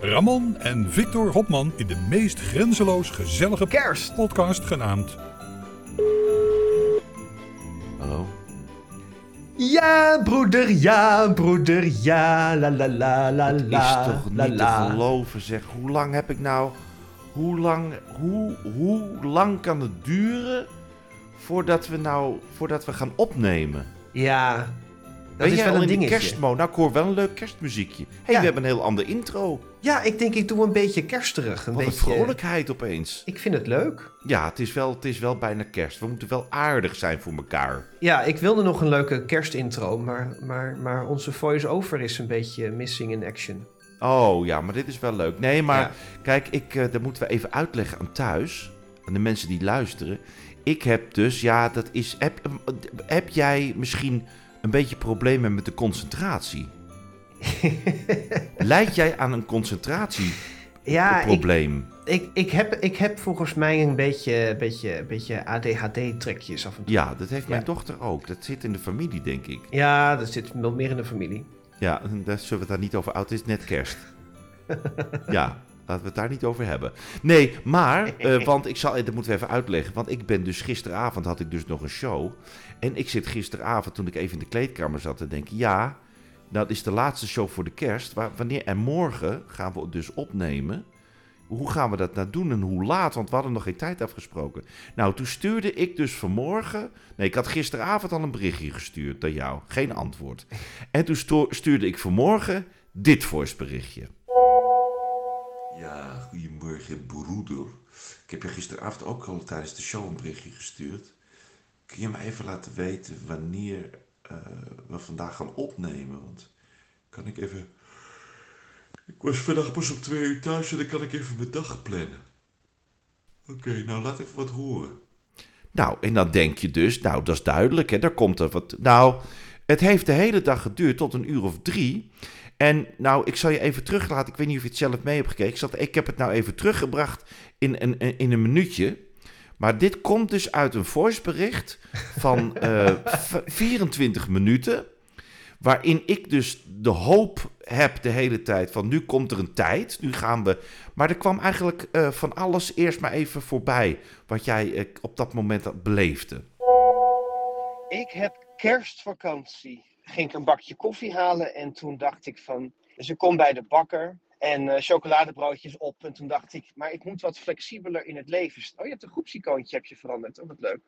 Ramon en Victor Hopman in de meest grenzeloos gezellige kerstpodcast genaamd Hallo? Ja, broeder, ja, broeder, ja, la la la la Het la. is toch la, niet te geloven zeg. Hoe lang heb ik nou... Hoe lang, hoe, hoe lang kan het duren voordat we nou voordat we gaan opnemen? Ja, dat ben is jij wel al een in de dingetje. kerstmode? Nou, ik hoor wel een leuk kerstmuziekje. Hé, hey, Ja. we hebben een heel ander intro. Ja, ik denk ik doe een beetje kersterig. Een Wat een beetje... vrolijkheid opeens. Ik vind het leuk. Ja, het is, wel, het is wel bijna kerst. We moeten wel aardig zijn voor elkaar. Ja, ik wilde nog een leuke kerstintro, maar, maar, maar onze voice-over is een beetje missing in action. Oh ja, maar dit is wel leuk. Nee, maar Ja. kijk, ik, eh, dat moeten we even uitleggen aan thuis. Aan de mensen die luisteren. Ik heb dus, ja, dat is. Heb, heb jij misschien een beetje problemen met de concentratie? Leid jij aan een Ja, ik, concentratieprobleem? ik, ik, heb, ik heb volgens mij een beetje, beetje, beetje ADHD-trekjes af en toe. Ja, dat heeft mijn Ja. dochter ook. Dat zit in de familie, denk ik. Ja, dat zit wel meer in de familie. Ja, daar zullen we het daar niet over uit. Het is net kerst. ja, laten we het daar niet over hebben. Nee, maar, eh, want ik zal, dat moeten we even uitleggen. Want ik ben dus gisteravond had ik dus nog een show. En ik zit gisteravond, toen ik even in de kleedkamer zat, te denken: ja, dat is de laatste show voor de kerst. Waar, wanneer, en morgen gaan we het dus opnemen. Hoe gaan we dat nou doen en hoe laat? Want we hadden nog geen tijd afgesproken. Nou, toen stuurde ik dus vanmorgen. Nee, ik had gisteravond al een berichtje gestuurd naar jou. Geen antwoord. En toen stuurde ik vanmorgen dit voiceberichtje. Ja, goedemorgen broeder. Ik heb je gisteravond ook al tijdens de show een berichtje gestuurd. Kun je me even laten weten wanneer eh, we vandaag gaan opnemen? Want kan ik even... Ik was vandaag pas om twee uur thuis en dan kan ik even mijn dag plannen. Oké, nou laat even wat horen. Nou, en dan denk je dus, nou, dat is duidelijk, hè, daar komt er wat. Nou, het heeft de hele dag geduurd tot een uur of drie. En nou, ik zal je even teruglaten. Ik weet niet of je het zelf mee hebt gekeken. Ik, zat, ik heb het nou even teruggebracht in, een in een minuutje. Maar dit komt dus uit een voicebericht van eh, v- 24 minuten. Waarin ik dus de hoop heb de hele tijd van nu komt er een tijd, nu gaan we. Maar er kwam eigenlijk eh, van alles eerst maar even voorbij wat jij eh, op dat moment beleefde. Ik heb kerstvakantie. Ging ik een bakje koffie halen en toen dacht ik van... Dus ik kom bij de bakker en eh, chocoladebroodjes op. En toen dacht ik, maar ik moet wat flexibeler in het leven staan. Oh, je hebt een groepsicoontje heb je veranderd. Oh, wat leuk.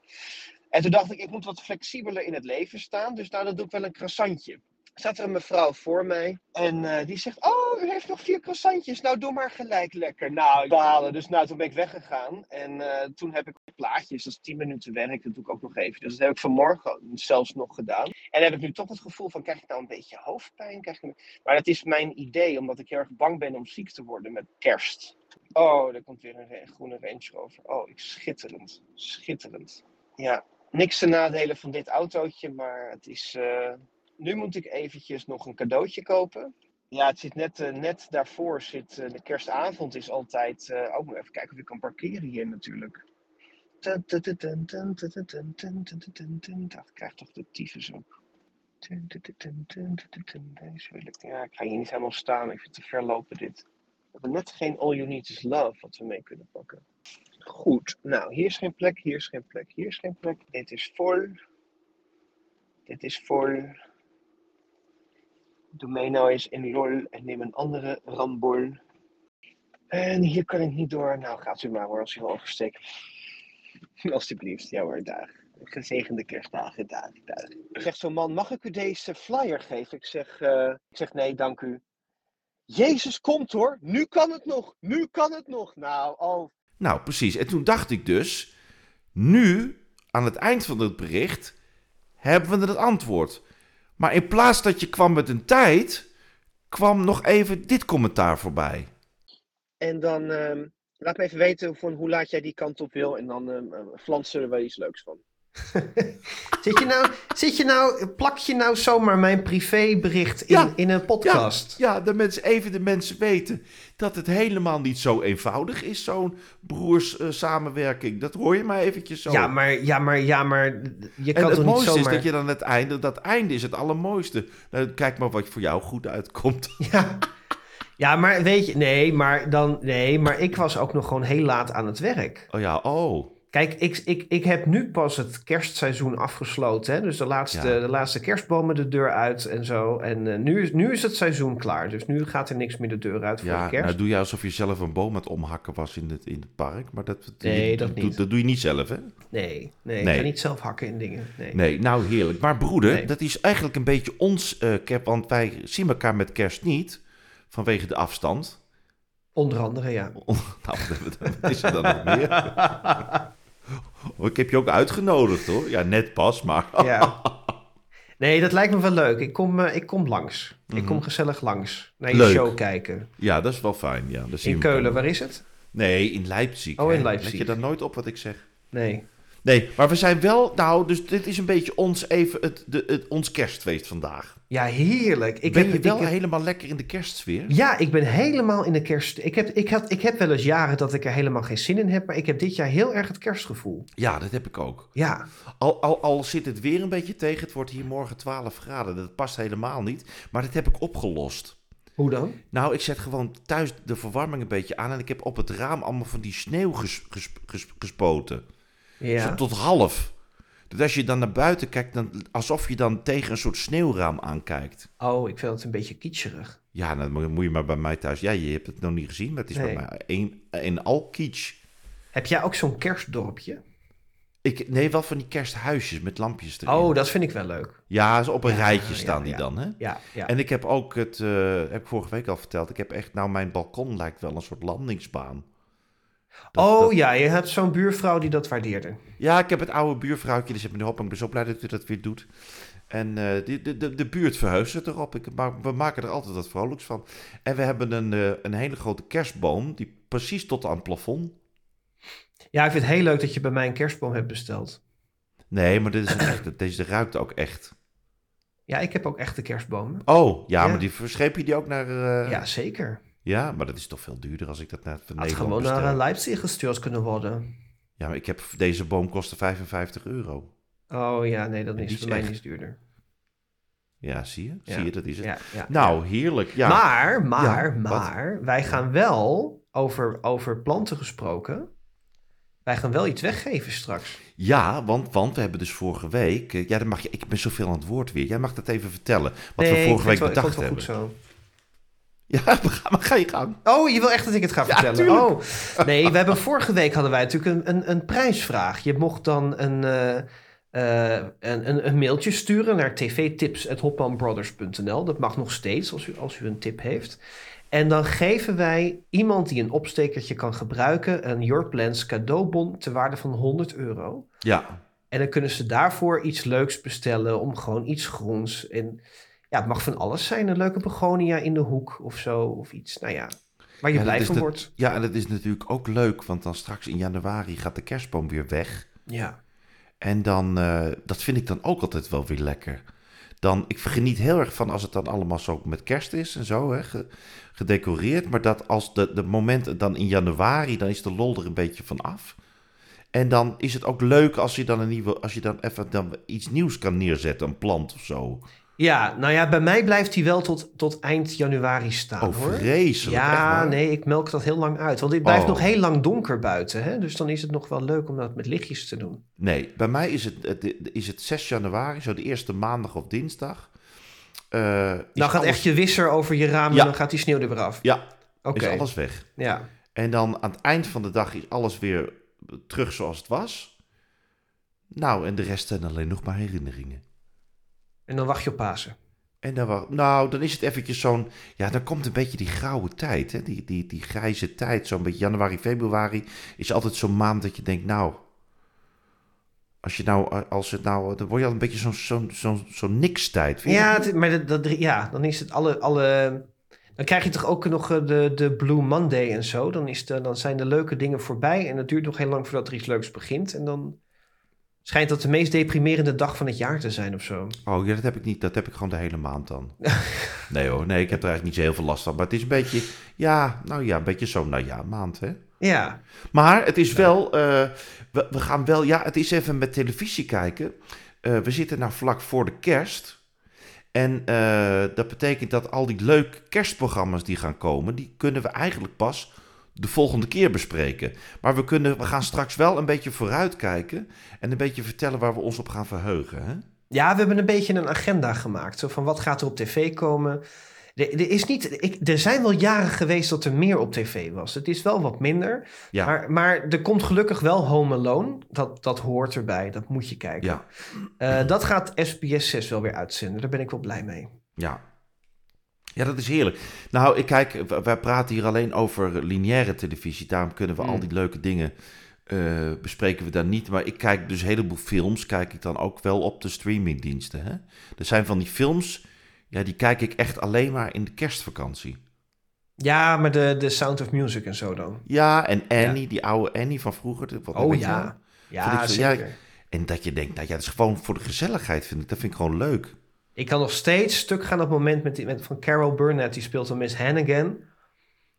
En toen dacht ik, ik moet wat flexibeler in het leven staan. Dus nou, dan doe ik wel een croissantje. Zat er een mevrouw voor mij en eh, die zegt, oh, u heeft nog vier croissantjes. Nou, doe maar gelijk lekker. Nou, ik behalen. Dus nou, toen ben ik weggegaan. En eh, toen heb ik plaatjes, dat is 10 minuten werk, dat doe ik ook nog even. Dus dat heb ik vanmorgen zelfs nog gedaan. En heb ik nu toch het gevoel van, krijg ik nou een beetje hoofdpijn? Krijg ik... Maar dat is mijn idee, omdat ik heel erg bang ben om ziek te worden met kerst. Oh, er komt weer een groene Range Rover. Oh, ik, schitterend. Schitterend. Ja, niks te nadelen van dit autootje, maar het is... eh, nu moet ik eventjes nog een cadeautje kopen. Ja, het zit net, net daarvoor zit de kerstavond is altijd. Uh, even kijken of ik kan parkeren hier natuurlijk. Ik krijg toch de tyfus ook. Deze wil ik. Ja, ik ga hier niet helemaal staan. Ik vind het te ver lopen dit. We hebben net geen All You Need Is Love wat we mee kunnen pakken. Goed, nou hier is geen plek, hier is geen plek, hier is geen plek. Dit is vol. Dit is vol. Doe mij nou eens in lol en neem een andere rambol. En hier kan ik niet door. Nou, gaat u maar hoor, als u wil oversteken. Alsjeblieft, ja hoor, dag. Gezegende kerstdagen, dag, dag. Zegt zo'n man, mag ik u deze flyer geven? Ik zeg, eh, ik zeg nee, dank u. Jezus komt hoor, nu kan het nog, nu kan het nog. Nou, oh, Nou, precies. En toen dacht ik dus, nu, aan het eind van het bericht, hebben we het antwoord. Maar in plaats dat je kwam met een tijd, kwam nog even dit commentaar voorbij. En dan ehm, laat me even weten hoe laat jij die kant op wil. En dan flansen we wel iets leuks van. zit, je nou, zit je nou, plak je nou zomaar mijn privébericht in, Ja. in een podcast? Ja, ja de mensen, even de mensen weten dat het helemaal niet zo eenvoudig is, zo'n broers samenwerking. Dat hoor je maar eventjes zo. Ja, maar, ja, maar, ja, maar je en kan het toch niet mooiste zomaar... is dat je dan het einde, dat einde is het allermooiste. Nou, kijk maar wat voor jou goed uitkomt. Ja. ja, maar weet je, nee, maar dan, nee, maar ik was ook nog gewoon heel laat aan het werk. Oh ja, oh. Kijk, ik, ik, ik heb nu pas het kerstseizoen afgesloten. Hè? Dus de laatste, Ja. de laatste kerstbomen de deur uit en zo. En eh, nu, is, nu is het seizoen klaar. Dus nu gaat er niks meer de deur uit voor Ja, de kerst. nou doe je alsof je zelf een boom aan het omhakken was in het, in het park. Maar dat, Nee, je- dat doe-. Dat doe je niet zelf, hè? Nee, nee, Nee. ik ga niet zelf hakken in dingen. Nee. Nee, nou heerlijk. Maar broeder, Nee. dat is eigenlijk een beetje ons kerst, want wij zien elkaar met kerst niet, vanwege de afstand. Onder andere, ja. nou, wat is er dan nog meer? Oh, ik heb je ook uitgenodigd hoor. Ja, net pas, maar... ja. Nee, dat lijkt me wel leuk. Ik kom, eh, ik kom langs. Ik kom gezellig langs. Naar je Mhm. Leuk. show kijken. Ja, dat is wel fijn. Ja, dat zien In Keulen, waar is het? Nee, in Leipzig. Oh, in. Leipzig. Let je daar nooit op wat ik zeg? Nee. Nee, maar we zijn wel... Nou, dus dit is een beetje ons, even het, de, het, ons kerstfeest vandaag. Ja, heerlijk. Ik ben weet je wel heb- helemaal lekker in de kerstsfeer? Ja, ik ben helemaal in de kerst. Ik heb, ik, had, ik heb wel eens jaren dat ik er helemaal geen zin in heb, maar ik heb dit jaar heel erg het kerstgevoel. Ja, dat heb ik ook. Ja, Al, al, al zit het weer een beetje tegen, het wordt hier morgen 12 graden. Dat past helemaal niet, maar dat heb ik opgelost. hoe dan? Nou, ik zet gewoon thuis de verwarming een beetje aan en ik heb op het raam allemaal van die sneeuw ges- ges- ges- gespoten. Ja. Zo tot half. Dus als je dan naar buiten kijkt, dan, alsof je dan tegen een soort sneeuwraam aankijkt. Oh, ik vind het een beetje kitscherig. Ja, dan moet- je maar bij mij thuis. Ja, je hebt het nog niet gezien, maar het is Nee. bij mij een, een al kitsch. Heb jij ook zo'n kerstdorpje? Ik, nee, wel van die kersthuisjes met lampjes erin. Oh, dat vind ik wel leuk. Ja, op een Ja, rijtje ja, staan die ja. dan, hè? Ja, ja. En ik heb ook het, eh, heb ik vorige week al verteld, ik heb echt, nou mijn balkon lijkt wel een soort landingsbaan. Dat- oh dat- ja, je hebt zo'n buurvrouw die dat waardeerde. Ja, ik heb het oude buurvrouwtje, die zit me erop en ik ben zo blij dat u dat weer doet. En eh, die, de, de, de buurt verheugt het erop. Ik, maar we maken er altijd wat vrolijks van. En we hebben een, eh, een hele grote kerstboom, die precies tot aan het plafond. Ja, ik vind het heel leuk dat je bij mij een kerstboom hebt besteld. Nee, maar dit is een echte, deze ruikt ook echt. Ja, ik heb ook echte kerstbomen. Oh, ja, Ja. maar die verscheep je die ook naar... eh, Ja, zeker. Ja, maar dat is toch veel duurder als ik dat naar van Had Nederland gewoon bestel. naar eh, Leipzig gestuurd kunnen worden. Ja, maar ik heb, deze boom kostte 55 euro. Oh ja, nee, Die is is mij echt. niet duurder. Ja, zie je? Ja. Zie je, dat is het. Ja, ja, Nou, heerlijk. Ja. Maar, maar, wat? maar, wij gaan wel, over, over planten gesproken, wij gaan wel iets weggeven straks. Ja, want, want we hebben dus vorige week... eh, Ja, dan mag je, ik ben zoveel aan het woord weer. Jij mag dat even vertellen. Wat Nee, we vorige week wel- bedacht hebben. goed zo. Ja, maar ga, je gang. Oh, je wil echt dat ik het ga vertellen? Oh, nee, we hebben vorige week hadden wij natuurlijk een, een, een prijsvraag. Je mocht dan een, eh, eh, een, een, mailtje sturen naar tvtips.hopmanbrothers.nl. Dat mag nog steeds als u, als u een tip heeft. En dan geven wij iemand die een opstekertje kan gebruiken een Your Plans cadeaubon te waarde van 100 euro. Ja, En dan kunnen ze daarvoor iets leuks bestellen om gewoon iets groens. En ja, het mag van alles zijn. Een leuke begonia in de hoek of zo. Of iets, nou ja, waar je Ja, blij van de- wordt. ja, en dat is natuurlijk ook leuk, want dan straks in januari gaat de kerstboom weer weg. Ja. En dan, eh, dat vind ik dan ook altijd wel weer lekker. Dan, ik geniet heel erg van als het dan allemaal zo met kerst is en zo, hè, ge- gedecoreerd. Maar dat als de, de momenten dan in januari, dan is de lol er een beetje van af. En dan is het ook leuk als je dan een nieuwe, als je dan even dan iets nieuws kan neerzetten, een plant of zo. Ja, nou ja, bij mij blijft hij wel tot, tot eind januari staan Oh, vreselijk. Ja, nee, ik melk dat heel lang uit. Want het blijft Oh. nog heel lang donker buiten. Hè? Dus dan is het nog wel leuk om dat met lichtjes te doen. Nee, bij mij is het, het, is het 6 januari, zo de eerste maandag of dinsdag. Eh, is Dan gaat alles- echt je wisser over je raam Ja. en dan gaat die sneeuw er weer af. Ja, Oké. is alles weg. Ja. En dan aan het eind van de dag is alles weer terug zoals het was. Nou, en de rest zijn alleen nog maar herinneringen. En dan wacht je op Pasen. En dan, wa- nou, dan is het eventjes zo'n... Ja, dan komt een beetje die grauwe tijd, hè? Die, die, die grijze tijd. Zo'n beetje januari, februari is altijd zo'n maand dat je denkt, nou... Als je nou, als het nou, dan word je al een beetje zo'n zo'n zo'n zo'n niks tijd. Vind je Ja, het- maar dat, dat, ja, dan is het alle, alle... Dan krijg je toch ook nog eh, de, de Blue Monday en zo. Dan, is de, dan zijn de leuke dingen voorbij. En het duurt nog heel lang voordat er iets leuks begint. En dan schijnt dat de meest deprimerende dag van het jaar te zijn of zo. Oh, ja, dat heb ik niet. Dat heb ik gewoon de hele maand dan. nee hoor, nee, ik heb er eigenlijk niet zo heel veel last van. Maar het is een beetje, ja, nou ja, een beetje zo'n, nou ja, maand hè. Ja, Maar het is wel, eh, we, we gaan wel, ja, het is even met televisie kijken. Eh, we zitten nou vlak voor de kerst. En eh, dat betekent dat al die leuke kerstprogramma's die gaan komen, die kunnen we eigenlijk pas de volgende keer bespreken. Maar we, kunnen, we gaan straks wel een beetje vooruitkijken en een beetje vertellen waar we ons op gaan verheugen. Hè? Ja, we hebben een beetje een agenda gemaakt. Zo van wat gaat er op tv komen. Er, er is niet, ik, er zijn wel jaren geweest dat er meer op tv was. Het is wel wat minder. Ja. Maar, maar er komt gelukkig wel Home Alone. Dat, dat hoort erbij. Dat moet je kijken. Ja, Eh, dat gaat SBS 6 wel weer uitzenden. Daar ben ik wel blij mee. ja. Ja, dat is heerlijk. Nou, ik kijk, wij praten hier alleen over lineaire televisie. Daarom kunnen we al Mm. die leuke dingen eh, bespreken we daar niet. Maar ik kijk dus een heleboel films, kijk ik dan ook wel op de streamingdiensten. Hè? Er zijn van die films, ja, die kijk ik echt alleen maar in de kerstvakantie. Ja, maar de, de Sound of Music en zo dan. Ja, en Annie, die oude Annie van vroeger. Wat, Oh ja. Ja, ja, zeker. En dat je denkt, nou ja, dat is gewoon voor de gezelligheid, vind ik. Dat vind ik gewoon leuk. Ik kan nog steeds stuk gaan op het moment met, die, met van Carol Burnett. Die speelt dan Miss Hannigan.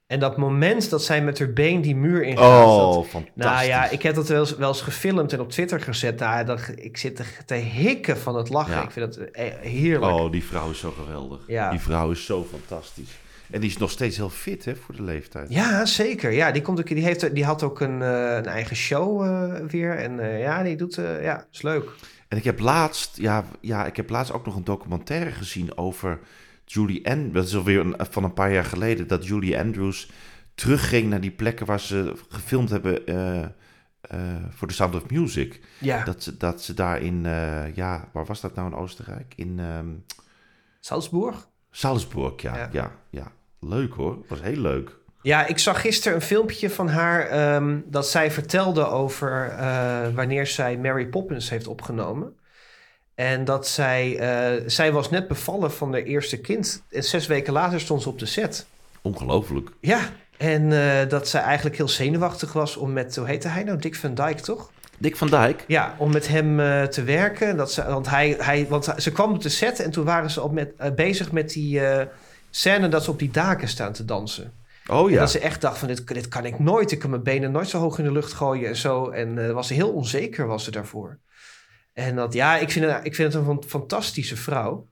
En dat moment dat zij met haar been die muur ingaat. dat- Oh, fantastisch. Nou ja, ik heb dat wel eens, wel eens gefilmd en op Twitter gezet. Nou, dat, ik zit te, te hikken van het lachen. Ja. Ik vind dat eh, heerlijk. Oh, die vrouw is zo geweldig. Ja. Die vrouw is zo fantastisch. En die is nog steeds heel fit, hè, voor de leeftijd. Ja, zeker. Ja, die, komt ook, die, heeft, die had ook een, eh, een eigen show eh, weer. En ja, die doet... ja, is leuk. En ik heb laatst, ja, ja, ik heb laatst ook nog een documentaire gezien over Julie Andrews. Dat is alweer een, van een paar jaar geleden, dat Julie Andrews terugging naar die plekken waar ze gefilmd hebben eh, eh, voor The Sound of Music. Ja, Dat, ze, dat ze daar in, eh, ja, waar was dat nou in Oostenrijk? In ehm, Salzburg? Salzburg, ja, Ja. ja. ja, Leuk hoor, was heel leuk. Ja, ik zag gisteren een filmpje van haar ehm, dat zij vertelde over eh, wanneer zij Mary Poppins heeft opgenomen. En dat zij, eh, zij was net bevallen van haar eerste kind. En zes weken later stond ze op de set. Ongelooflijk. Ja, en eh, dat zij eigenlijk heel zenuwachtig was om met, hoe heette hij nou? Dick Van Dyke, toch? Dick van Dijk. Ja, om met hem te werken. Dat ze, want, hij, hij, want ze kwam op de set en toen waren ze op met, bezig met die scène dat ze op die daken staan te dansen. Oh ja. dat ze echt dacht van, dit, dit kan ik nooit. Ik kan mijn benen nooit zo hoog in de lucht gooien en zo. En eh, was ze heel onzeker was ze daarvoor. En dat, ja, ik vind het, ik vind het een fan- fantastische vrouw.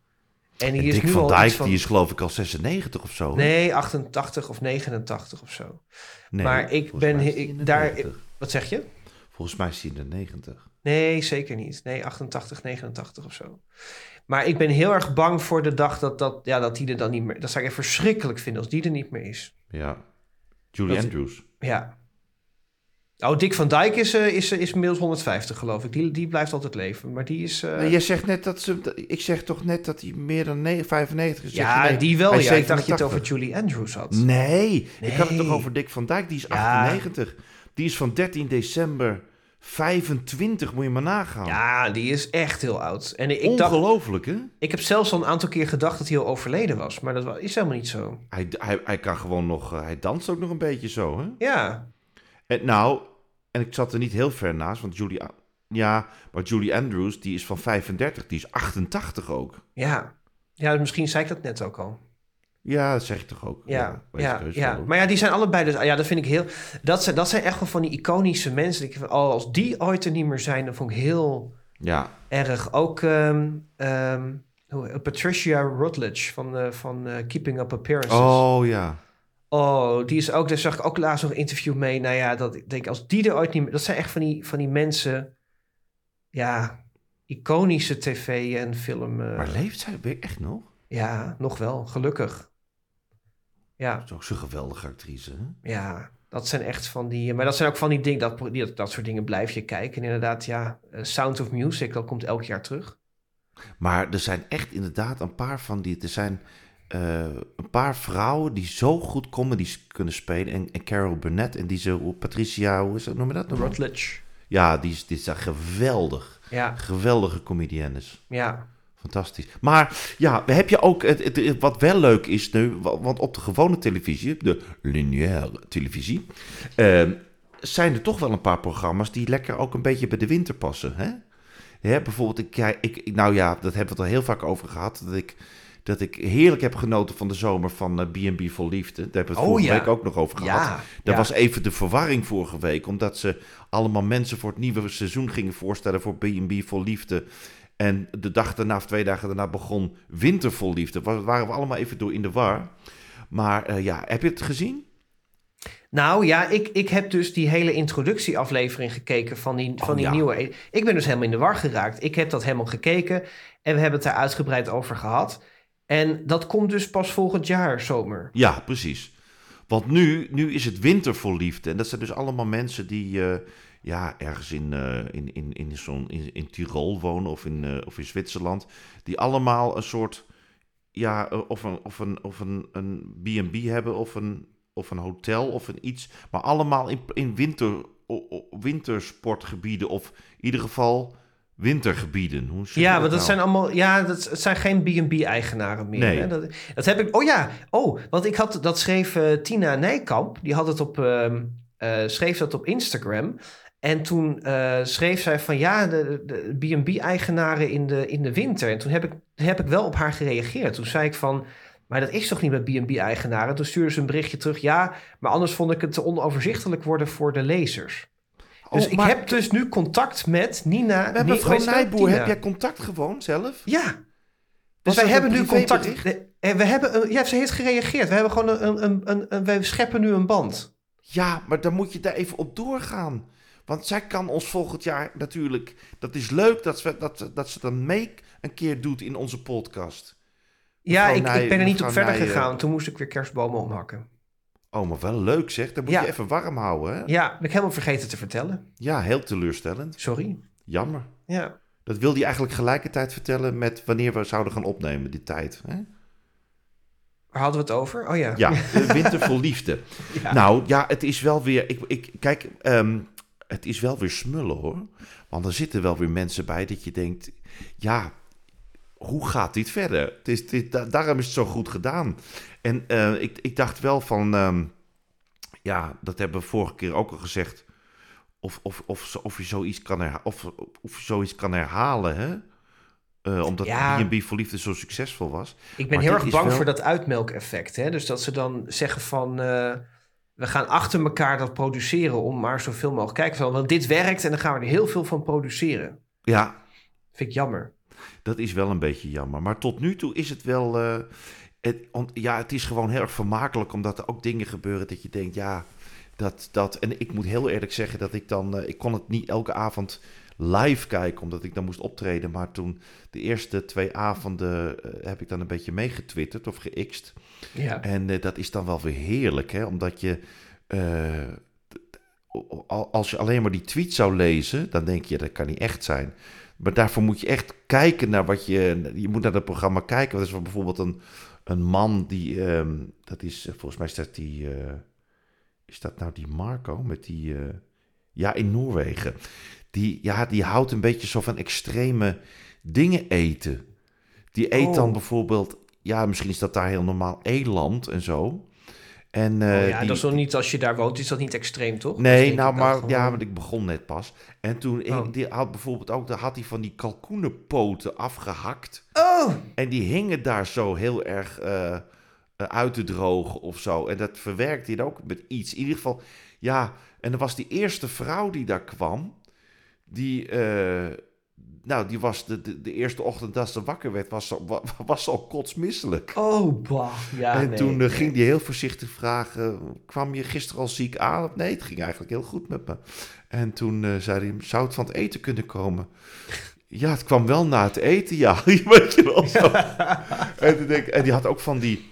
En die En is Dick nu van al Dijk, van... die is geloof ik al 96 of zo. hè? Nee, 88 of 89 of zo. Nee, maar ik ben de daar- 90. Wat zeg je? Volgens mij is hij in de 90. Nee, zeker niet. Nee, 88, 89 of zo. Maar ik ben heel erg bang voor de dag dat, dat, ja, dat die er dan niet meer... Dat zou ik echt verschrikkelijk vinden als die er niet meer is. Ja. Julie Dat- Andrews. Ja. Oh, Dick van Dijk is, eh, is, is inmiddels 150, geloof ik. Die, die blijft altijd leven. Maar die is... eh, Nee, jij zegt net dat ze. Ik zeg toch net dat hij meer dan ne- 95 is. Ja, nee, die wel. Ja. Ik dacht je het over 87. Julie Andrews had. Nee, ik had het toch over Dick van Dijk. Die is Ja. 98. Die is van 13 december 25. Moet je maar nagaan. Ja, die is echt heel oud. En ik, dacht, Ongelooflijk, hè? ik heb zelfs al een aantal keer gedacht dat hij al overleden was. Maar dat is helemaal niet zo. Hij, hij, hij kan gewoon nog. eh, Hij danst ook nog een beetje zo, hè? Ja, En nou, en ik zat er niet heel ver naast, want Julie. Ja, maar Julie Andrews, die is van 35. Die is 88 ook. ja. Ja, misschien zei ik dat net ook al. Ja, dat zeg ik toch ook. Ja, ja. Maar ja, die zijn allebei dus... Ja, dat vind ik heel... Dat zijn, dat zijn echt wel van die iconische mensen. Ik, als die ooit er niet meer zijn, dan vond ik heel Ja, erg. Ook ehm, ehm, hoe- Patricia Rutledge van, eh, van eh, Keeping Up Appearances. Oh ja. Oh, die is ook... Daar zag ik ook laatst nog een interview mee. Nou ja, dat ik denk, als die er ooit niet meer... Dat zijn echt van die, van die mensen... Ja, iconische tv en film. eh, Maar leeft zij echt nog? ja, nog wel. Gelukkig. Ja. Dat is ook zo'n geweldige actrice. Hè? Ja, dat zijn echt van die... Maar dat zijn ook van die dingen... Dat, die, dat soort dingen blijf je kijken. En inderdaad, ja... eh, Sound of Music, dat komt elk jaar terug. Maar er zijn echt inderdaad een paar van die. Er zijn eh, een paar vrouwen die zo goed comedies kunnen spelen. En, en Carol Burnett en die zo. Patricia, hoe is dat? Noem je dat? nog? Rutledge. Ja, die is, die is daar geweldig. Ja, Geweldige comediennes. ja. Fantastisch. Maar ja, heb je ook, het, het- wat wel leuk is nu, wa- want op de gewone televisie, de lineaire televisie, eh, zijn er toch wel een paar programma's die lekker ook een beetje bij de winter passen. Hè? Bijvoorbeeld, ik, nou ja, dat hebben we het al heel vaak over gehad, dat ik, dat ik heerlijk heb genoten van de zomer van eh, B&B voor Liefde. Daar hebben we het Oh, vorige ja. week ook nog over gehad. Ja, ja. was even de verwarring vorige week, omdat ze allemaal mensen voor het nieuwe seizoen gingen voorstellen voor B&B voor Liefde. En de dag daarna, of twee dagen daarna, begon Winter vol Liefde. Wa- waren we allemaal even door in de war. Maar eh, ja, heb je het gezien? Nou ja, ik, ik heb dus die hele introductieaflevering gekeken van die, van Oh, die ja. nieuwe. Ik ben dus helemaal in de war geraakt. Ik heb dat helemaal gekeken en we hebben het daar uitgebreid over gehad. En dat komt dus pas volgend jaar zomer. Ja, precies. Want nu, nu is het Winter Liefde. En dat zijn dus allemaal mensen die eh, ja, ergens in, eh, in, in, in, zo'n, in, in Tirol wonen of in, eh, of in Zwitserland. Die allemaal een soort, ja, eh, of een, of een, of een, een B&B hebben of een, of een hotel of een iets. Maar allemaal in, in winter, wintersportgebieden of in ieder geval wintergebieden. Hoe Ja, want dat nou? zijn allemaal. Ja, dat het zijn geen B&B-eigenaren meer. Nee. Hè? Dat, dat heb ik. Oh ja. Oh, want ik had dat schreef Tina Nijkamp. Die had het op. ehm, eh, schreef dat op Instagram. En toen eh, schreef zij van ja, de de B&B-eigenaren in de, in de winter. En toen heb ik, heb ik wel op haar gereageerd. Toen zei ik van, maar dat is toch niet met B&B-eigenaren? Toen stuurde ze een berichtje terug. Ja, maar anders vond ik het te onoverzichtelijk worden voor de lezers. Dus Oh, ik maar- heb dus nu contact met Nina. Met Ni- mevrouw? Nijboer, heb jij contact gewoon zelf? Ja. Was Dus wij hebben nu contact. En we hebben, een- ja, ze heeft gereageerd. We hebben gewoon een, een, een, een, een- wij scheppen nu een band. Ja, maar dan moet je daar even op doorgaan. Want zij kan ons volgend jaar natuurlijk. Dat is leuk dat ze dat, dat, ze dat mee een keer doet in onze podcast. Ja, ik, Nij- ik ben er niet op verder Nij, gegaan. Toen moest ik weer kerstbomen omhakken. Oh, maar wel leuk zeg. Dan moet Ja. je even warm houden. Hè? Ja, ben ik helemaal vergeten te vertellen. Ja, heel teleurstellend. Sorry. Jammer. Ja. Dat wilde je eigenlijk gelijkertijd vertellen met wanneer we zouden gaan opnemen, die tijd. Hè? Waar hadden we het over? Oh ja. Ja, de winter vol liefde. Ja. Nou ja, het is wel weer. Ik, ik, kijk, ehm, het is wel weer smullen hoor. Want er zitten wel weer mensen bij dat je denkt: ja, hoe gaat dit verder? Het is, dit, da- daarom is het zo goed gedaan. En eh, ik, ik dacht wel van: ehm, ja, dat hebben we vorige keer ook al gezegd. Of, of, of, of, je, zoiets kan herha- of, of je zoiets kan herhalen, hè? Eh, omdat Ja. B&B voor Liefde zo succesvol was. Ik ben Maar heel erg bang wel- voor dat uitmelkeffect. Hè? Dus dat ze dan zeggen van... eh, we gaan achter elkaar dat produceren om maar zoveel mogelijk kijkers te halen. Want dit werkt en dan gaan we er heel veel van produceren. Ja, Vind ik jammer. Dat is wel een beetje jammer. Maar tot nu toe is het wel. eh, het, on- ja, het is gewoon heel erg vermakelijk, omdat er ook dingen gebeuren dat je denkt, ja, dat. dat en ik moet heel eerlijk zeggen dat ik dan. eh, ik kon het niet elke avond live kijken, omdat ik dan moest optreden. Maar toen de eerste twee avonden eh, heb ik dan een beetje meegetwitterd of gext. Ja. En eh, dat is dan wel weer heerlijk, hè? Omdat je. eh, al- als je alleen maar die tweet zou lezen, dan denk je dat kan niet echt zijn. Maar daarvoor moet je echt kijken naar wat je. Je moet naar dat programma kijken. Dat is bijvoorbeeld een, een man die. ehm, dat is volgens mij is dat die. is dat nou die Marco met die. ja, in Noorwegen. Die, ja, die houdt een beetje zo van extreme dingen eten. Die eet dan Oh. bijvoorbeeld. Ja, misschien is dat daar heel normaal eland en zo. En, eh, Oh ja, die- dat is wel niet als je daar woont, is dat niet extreem, toch? Nee, nou, maar gewoon- ja, want ik begon net pas. En toen ik, Oh. die had bijvoorbeeld ook, had hij van die kalkoenenpoten afgehakt. Oh! En die hingen daar zo heel erg eh, eh, uit te drogen of zo. En dat verwerkte hij ook met iets. In ieder geval, ja. En er was die eerste vrouw die daar kwam. Die, eh, nou, die was de, de, de eerste ochtend dat ze wakker werd, was ze, wa- was ze al kotsmisselijk. Oh, bah. Ja, en nee, toen eh, nee. ging hij heel voorzichtig vragen: kwam je gisteren al ziek aan? Nee, het ging eigenlijk heel goed met me. En toen eh, zei hij: zou het van het eten kunnen komen? Ja, het kwam wel na het eten, ja. Weet je wel zo. en, toen denk, en die had ook van die.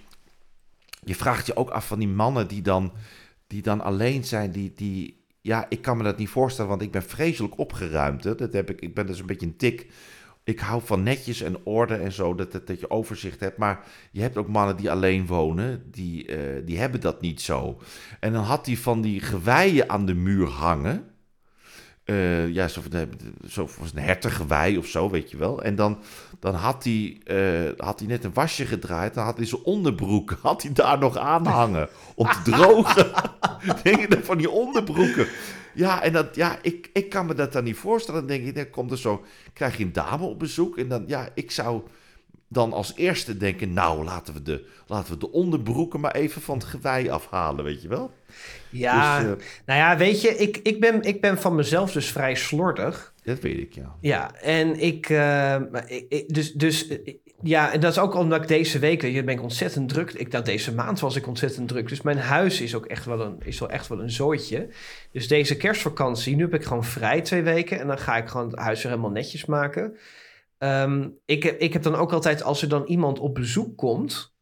Je vraagt je ook af van die mannen die dan, die dan alleen zijn, die, die. Ja, ik kan me dat niet voorstellen, want ik ben vreselijk opgeruimd. Hè. Dat heb ik, ik ben dus een beetje een tik. Ik hou van netjes en orde en zo, dat, dat, je overzicht hebt. Maar je hebt ook mannen die alleen wonen, die, eh, die hebben dat niet zo. En dan had hij van die geweien aan de muur hangen. Eh, ja, zo, van, zo was een hertengewei of zo, weet je wel. En dan, dan had, hij, eh, had hij net een wasje gedraaid. Dan had hij zijn onderbroek had hij daar nog aan hangen om te drogen. Denk van die onderbroeken? Ja, en dat, ja, ik, ik kan me dat dan niet voorstellen. Dan denk ik, dan komt er zo, krijg je een dame op bezoek. En dan, ja, ik zou dan als eerste denken, nou, laten we de, laten we de onderbroeken maar even van het gewei afhalen, weet je wel? Ja, dus, uh, nou ja, weet je, ik, ik, ben, ik ben van mezelf dus vrij slordig. Dat weet ik, ja. Ja, en ik, uh, ik dus, dus ja, en dat is ook omdat ik deze week, je ben ik ontzettend druk. Ik, nou, deze maand was ik ontzettend druk. Dus mijn huis is ook echt wel een, is wel echt wel een zooitje. Dus deze kerstvakantie, nu heb ik gewoon vrij twee weken. En dan ga ik gewoon het huis weer helemaal netjes maken. Um, ik, ik heb dan ook altijd, als er dan iemand op bezoek komt,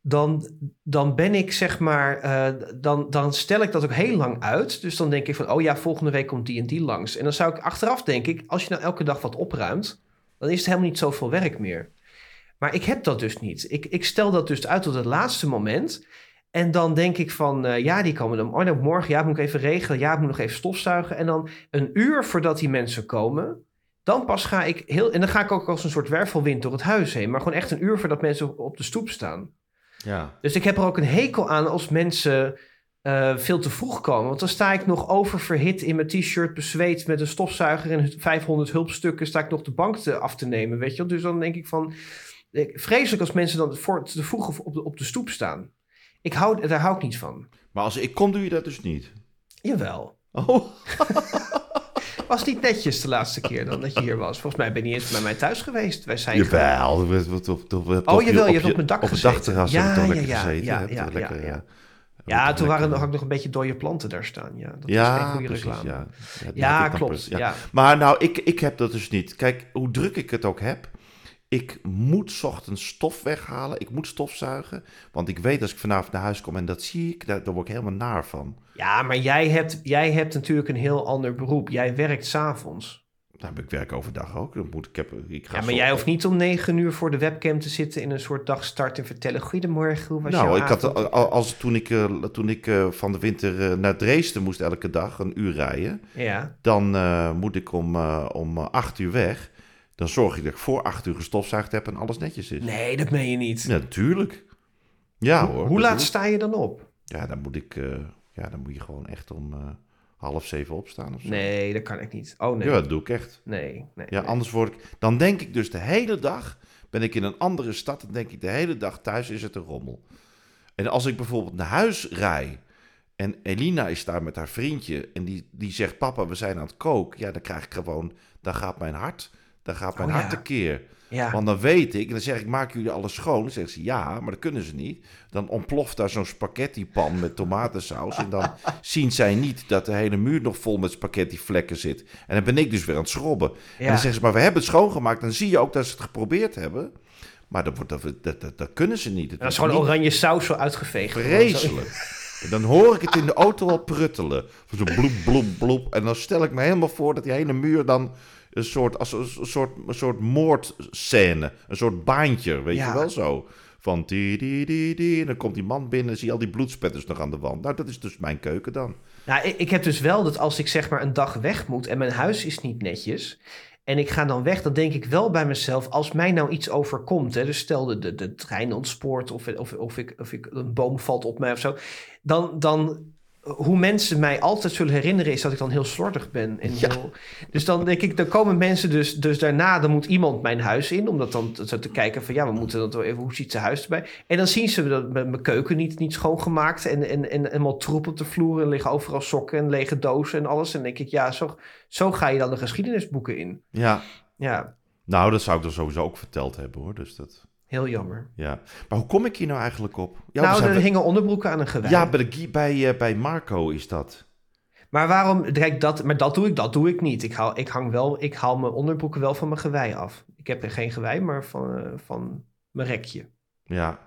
dan, dan ben ik zeg maar, uh, dan, dan stel ik dat ook heel lang uit. Dus dan denk ik van, oh ja, volgende week komt die en die langs. En dan zou ik achteraf denk ik, als je nou elke dag wat opruimt, dan is het helemaal niet zoveel werk meer. Maar ik heb dat dus niet. Ik, ik stel dat dus uit tot het laatste moment. En dan denk ik van, uh, ja, die komen dan. Oh, nou, morgen, ja, moet ik even regelen. Ja, moet nog even stofzuigen. En dan een uur voordat die mensen komen, dan pas ga ik heel. En dan ga ik ook als een soort wervelwind door het huis heen. Maar gewoon echt een uur voordat mensen op de stoep staan. Ja. Dus ik heb er ook een hekel aan als mensen uh, veel te vroeg komen. Want dan sta ik nog oververhit in mijn t-shirt, bezweet met een stofzuiger en 500 hulpstukken. Sta ik nog de bank te, af te nemen, weet je Dus dan denk ik van. Vreselijk als mensen dan voor, te vroeg op de, op de stoep staan. Ik hou, daar hou ik niet van. Maar als ik kom, doe je dat dus niet? Jawel. Oh. was niet netjes de laatste keer dan dat je hier was. Volgens mij ben je niet eens bij mij thuis geweest. Wij zijn Jawel. We, we, we, we, oh, jawel, je hebt op mijn dak op het gezeten. dakterras ja, heb ik toch ja, gezeten. ja, ik ja, eh, Ja, ik toen waren er ook nog een beetje dode planten daar staan. Ja, dat ja, is geen goede precies, reclame. Ja, had ik klopt. Ja. Maar nou, ik, ik heb dat dus niet. Kijk, hoe druk ik het ook heb. Ik moet 's ochtends stof weghalen. Ik moet stofzuigen. Want ik weet als ik vanavond naar huis kom en dat zie ik, daar, daar word ik helemaal naar van. Ja, maar jij hebt, jij hebt natuurlijk een heel ander beroep. Jij werkt s'avonds. Nou, ik werk overdag ook. Dan moet, ik, heb, ik ga Ja, maar jij hoeft niet om negen uur voor de webcam te zitten in een soort dagstart en vertellen: Goedemorgen, hoe was Nou, ik had, avond?" al- als, toen ik, eh, toen ik eh, van de winter eh, naar Dresden moest elke dag een uur rijden, Ja, dan moet ik om, om acht uur weg. Dan zorg ik dat ik voor acht uur gestofzuigd heb en alles netjes is. nee, dat meen je niet. Ja, natuurlijk. Ja hoor. Hoe laat sta je dan op? Ja, dan moet ik, eh, ja, dan moet je gewoon echt om eh, half zeven opstaan of zo. Nee, dat kan ik niet. Oh nee. Ja, dat doe ik echt. Nee, nee. Ja, nee. anders word ik... Dan denk ik dus de hele dag... Ben ik in een andere stad, dan denk ik de hele dag thuis is het een rommel. En als ik bijvoorbeeld naar huis rij... En Elina is daar met haar vriendje... En die, die zegt, papa, we zijn aan het koken. Ja, dan krijg ik gewoon... Dan gaat mijn hart... Dan gaat mijn Oh, hart ja. tekeer. Ja. Want dan weet ik, en dan zeg ik, maken jullie alles schoon? Dan zeggen ze, ja, maar dat kunnen ze niet. Dan ontploft daar zo'n spaghetti-pan met tomatensaus. En dan zien zij niet dat de hele muur nog vol met spaghetti-vlekken zit. En dan ben ik dus weer aan het schrobben. En dan zeggen ze, maar we hebben het schoongemaakt. Dan zie je ook dat ze het geprobeerd hebben. Maar dat, wordt, dat, dat, dat, dat kunnen ze niet. Dat is gewoon niet oranje saus zo uitgeveegd. Vreselijk. En dan hoor ik het in de auto al pruttelen. Zo bloep, bloep, bloep. En dan stel ik me helemaal voor dat die hele muur dan een soort, als een soort, een soort moordscène, een soort baantje, weet Ja. je wel zo. Van die, die, die, die. En dan komt die man binnen en zie je al die bloedspetters nog aan de wand. Nou, dat is dus mijn keuken dan. Nou, ik, ik heb dus wel dat als ik zeg maar een dag weg moet en mijn huis is niet netjes. En ik ga dan weg, dan denk ik wel bij mezelf, als mij nou iets overkomt, hè, dus stel de, de, de trein ontspoort of, of, of, ik, of ik, een boom valt op mij of zo, dan, dan hoe mensen mij altijd zullen herinneren is dat ik dan heel slordig ben. En Ja. heel, dus dan denk ik, dan komen mensen dus, dus daarna, dan moet iemand mijn huis in, om dat dan te, te kijken van ja, we moeten dat wel even, hoe ziet zijn huis erbij? En dan zien ze dat mijn keuken niet, niet schoongemaakt en, en, en helemaal troep op de vloer en liggen overal sokken en lege dozen en alles. En denk ik, ja, zo, zo ga je dan de geschiedenisboeken in. Ja. Ja, Nou, dat zou ik dan sowieso ook verteld hebben hoor. Dus dat, heel jammer. ja. Maar hoe kom ik hier nou eigenlijk op? Ja, nou, er hingen onderbroeken aan een gewei. ja bij, de, Guy- bij, eh, bij Marco is dat. Maar waarom, kijk, dat, maar dat doe ik, dat doe ik niet. Ik haal, ik hang wel, ik haal mijn onderbroeken wel van mijn gewei af. Ik heb er geen gewei, maar van, eh, van mijn rekje. Ja.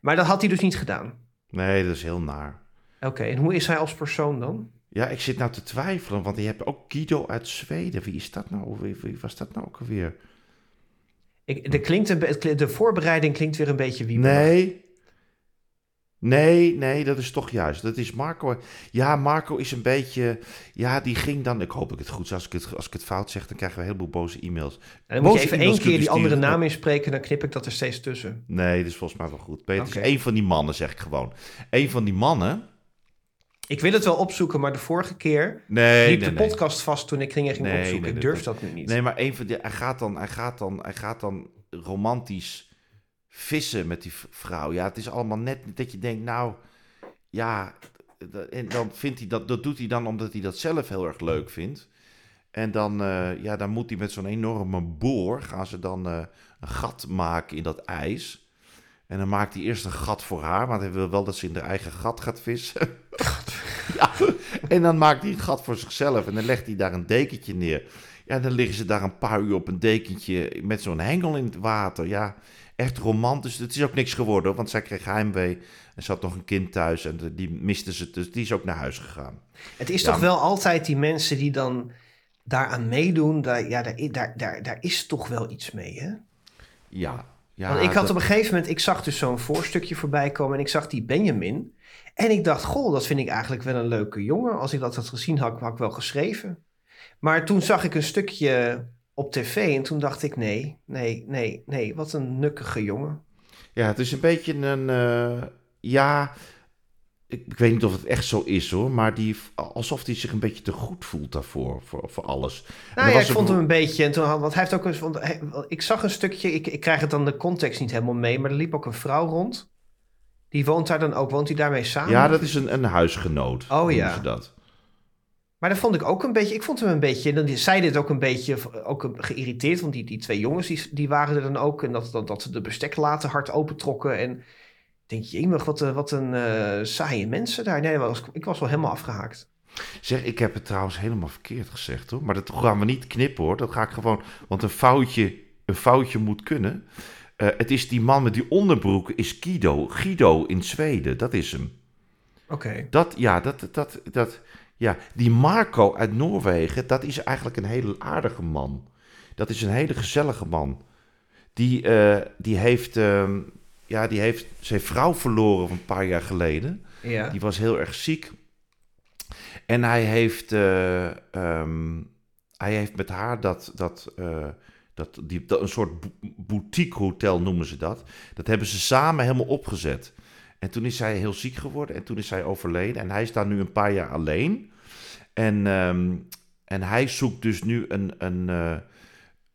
Maar dat had hij dus niet gedaan. Nee, dat is heel naar. Oké, en hoe is hij als persoon dan? Ja, ik zit nou te twijfelen, want je hebt ook Guido uit Zweden. Wie is dat nou? Wie, wie was dat nou ook alweer? Ik, de, klinkt een, de voorbereiding klinkt weer een beetje wie. Nee. Nee, nee, dat is toch juist. Dat is Marco. Ja, Marco is een beetje. Ja, die ging dan. Ik hoop ik het goed zeg. Als ik het, als ik het fout zeg, dan krijgen we een heleboel boze e-mails. En dan moet je even één keer die andere naam inspreken, dan knip ik dat er steeds tussen. Nee, dat is volgens mij wel goed. Peter is één van die mannen, zeg ik gewoon. Eén van die mannen. Ik wil het wel opzoeken, maar de vorige keer Nee, liep nee, de nee. podcast vast toen ik ging, ging Nee, opzoeken. ik durf dat nu niet. Nee, maar een van die, hij, gaat dan, hij, gaat dan, hij gaat dan romantisch vissen met die vrouw. Ja, het is allemaal net dat je denkt, nou, ja, en dan vindt hij dat, dat doet hij dan omdat hij dat zelf heel erg leuk vindt. En dan, eh, ja, dan moet hij met zo'n enorme boor, gaan ze dan eh, een gat maken in dat ijs. En dan maakt hij eerst een gat voor haar, want hij wil wel dat ze in haar eigen gat gaat vissen. ja, en dan maakt hij een gat voor zichzelf en dan legt hij daar een dekentje neer. Ja, en dan liggen ze daar een paar uur op een dekentje met zo'n hengel in het water. Ja, echt romantisch. Het is ook niks geworden, want zij kreeg heimwee. En ze had nog een kind thuis en die miste ze, dus die is ook naar huis gegaan. Het is Ja. toch wel altijd die mensen die dan daaraan meedoen. Daar, ja, daar, daar, daar, daar is toch wel iets mee, hè? Ja, ja Want ik had dat- op een gegeven moment, ik zag dus zo'n voorstukje voorbij komen en ik zag die Benjamin. En ik dacht, goh, dat vind ik eigenlijk wel een leuke jongen. Als ik dat had gezien, had, had ik wel geschreven. Maar toen zag ik een stukje op tv en toen dacht ik, nee, nee, nee, nee, wat een nukkige jongen. Ja, het is een beetje een. eh, ja, ik, ik weet niet of het echt zo is hoor, maar die, alsof hij zich een beetje te goed voelt daarvoor, voor, voor alles. En Nou ja, ik vond een- hem een beetje, en toen had, want hij heeft ook eens, want hij- ik zag een stukje, ik, ik krijg het dan de context niet helemaal mee, maar er liep ook een vrouw rond. Die woont daar dan ook, woont hij daarmee samen? Ja, dat is een, een huisgenoot. Oh, ja. Ze dat. Maar dat vond ik ook een beetje. Ik vond hem een beetje. Dan zei dit ook een beetje ook geïrriteerd. Want die, die twee jongens die, die waren er dan ook. En dat, dat, dat ze de besteklaten hard opentrokken. En denk je, wat, een- wat een eh, saaie mensen daar. Nee, was, ik was wel helemaal afgehaakt. Zeg, ik heb het trouwens helemaal verkeerd gezegd hoor. Maar dat gaan we niet knippen hoor. Dat ga ik gewoon. Want een foutje, een foutje moet kunnen. Eh, het is die man met die onderbroek, is Guido. Guido in Zweden, dat is hem. Oké. Dat, ja, dat, dat, dat, ja, die Marco uit Noorwegen, dat is eigenlijk een hele aardige man. Dat is een hele gezellige man. Die, eh, die heeft, ehm, ja, die heeft zijn vrouw verloren een paar jaar geleden. Ja. Die was heel erg ziek. En hij heeft, eh, ehm, hij heeft met haar dat, dat, eh, dat, die, dat een soort bo- boutique hotel noemen ze dat. Dat hebben ze samen helemaal opgezet. En toen is zij heel ziek geworden en toen is zij overleden. En hij is daar nu een paar jaar alleen. En, ehm, en hij zoekt dus nu een, een, eh,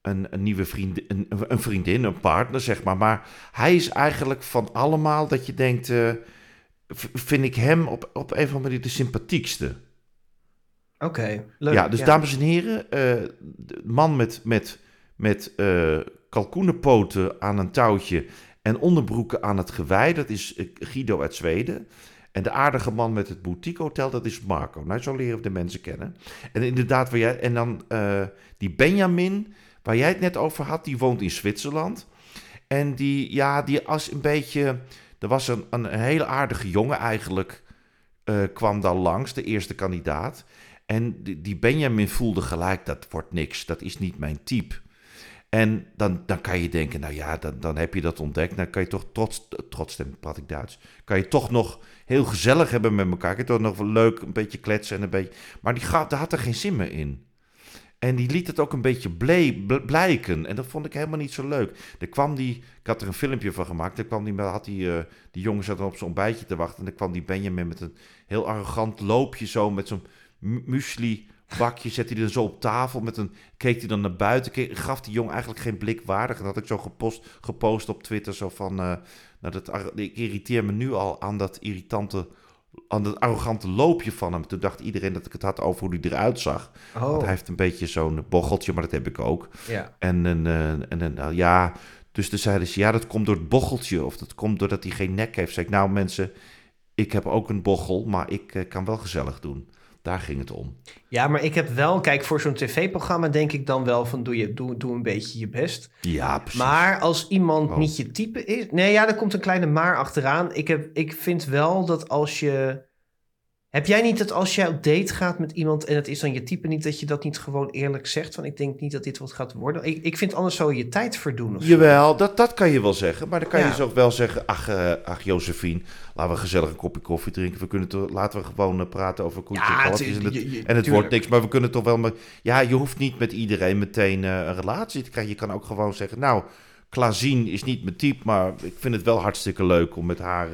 een, een nieuwe vriendin, een, een vriendin, een partner, zeg maar. Maar hij is eigenlijk van allemaal dat je denkt, eh, vind ik hem op, op een of andere manier de sympathiekste. Oké. Leuk. Ja, dus dames en heren, eh, de man met, met, met eh, kalkoenenpoten aan een touwtje en onderbroeken aan het gewei, dat is Guido uit Zweden. En de aardige man met het boutique hotel, dat is Marco. Nou, zo leren we de mensen kennen. En inderdaad, waar jij, en dan die Benjamin, waar jij het net over had, die woont in Zwitserland. En die, ja, die als een beetje, er was een, een, hele aardige jongen eigenlijk, eh, kwam daar langs, de eerste kandidaat. En die, Benjamin voelde gelijk, dat wordt niks, dat is niet mijn type. En dan, dan kan je denken, nou ja, dan, dan heb je dat ontdekt. Dan kan je toch trots, trots, praat ik Duits, kan je toch nog heel gezellig hebben met elkaar. Kan je toch nog leuk een beetje kletsen en een beetje... Maar die gaat, daar had er geen zin meer in. En die liet het ook een beetje blijken. En dat vond ik helemaal niet zo leuk. Er kwam die, ik had er een filmpje van gemaakt. Er kwam die, had die, eh, die jongen zat op zo'n ontbijtje te wachten. En dan kwam die Benjamin met een heel arrogant loopje zo. Met zo'n mu- muesli bakje zette hij dan zo op tafel. Met een, keek hij dan naar buiten. Keek, gaf die jongen eigenlijk geen blik waardig. En dat had ik zo gepost, gepost op Twitter. Zo van, eh, nou dat, ik irriteer me nu al aan dat irritante... Aan dat arrogante loopje van hem. Toen dacht iedereen dat ik het had over hoe hij eruit zag. Want Oh, hij heeft een beetje zo'n bocheltje, maar dat heb ik ook. ja. En een, eh, en een nou ja, dus toen zeiden ze, ja, dat komt door het bocheltje. Of dat komt doordat hij geen nek heeft. Zeg ik, nou mensen, ik heb ook een bochel, maar ik eh, kan wel gezellig doen. Daar ging het om. ja, maar ik heb wel, kijk, voor zo'n tv-programma denk ik dan wel van doe, je, doe, doe een beetje je best. Ja, precies. Maar als iemand Oh. niet je type is. Nee, ja, er komt een kleine maar achteraan. Ik, heb, ik vind wel dat als je Heb jij niet dat als jij op date gaat met iemand en het is dan je type niet, dat je dat niet gewoon eerlijk zegt? Van ik denk niet dat dit wat gaat worden. Ik, ik vind anders zo je tijd verdoen. Of zo. Jawel, dat, dat kan je wel zeggen. Maar dan kan Ja. je zo wel zeggen... Ach, eh, ach Josephine, laten we gezellig een kopje koffie drinken. We kunnen toch, laten we gewoon eh, praten over koetjes Ja, en het kalfjes en het, je- je- en het tuurlijk. wordt niks. Maar we kunnen toch wel... Maar, ja, je hoeft niet met iedereen meteen eh, een relatie te krijgen. Je kan ook gewoon zeggen... Nou, Klazien is niet mijn type, maar ik vind het wel hartstikke leuk om met haar...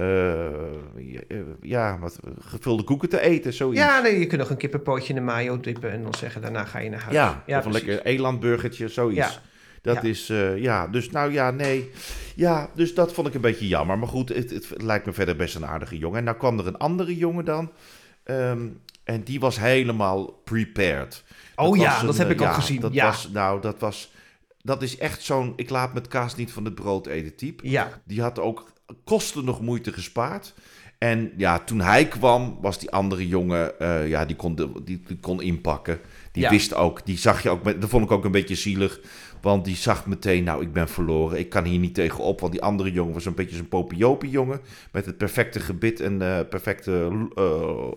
eh, eh, ja, ja, wat gevulde koeken te eten, zoiets. Ja, nee, je kunt nog een kippenpootje in de mayo dippen en dan zeggen daarna ga je naar huis. Ja, of een lekker elandburgertje, zoiets. Ja. Dat Ja. is, eh, ja, dus nou ja, nee. Ja, dus dat vond ik een beetje jammer. Maar goed, het, het lijkt me verder best een aardige jongen. En nou kwam er een andere jongen dan. ehm, en die was helemaal prepared. Oh ja, dat heb ik ook gezien. Dat Ja. was, nou, dat was, dat is echt zo'n, ik laat met kaas niet van het brood eten type. Ja, Die had ook kosten nog moeite gespaard. En ja, toen hij kwam, was die andere jongen, eh, ja, die kon, de, die, die kon inpakken. Die Ja. wist ook, die zag je ook, met, dat vond ik ook een beetje zielig. Want die zag meteen, nou, ik ben verloren. Ik kan hier niet tegenop. Want die andere jongen was een beetje zo'n popiopie jongen. Met het perfecte gebit en eh, perfecte eh,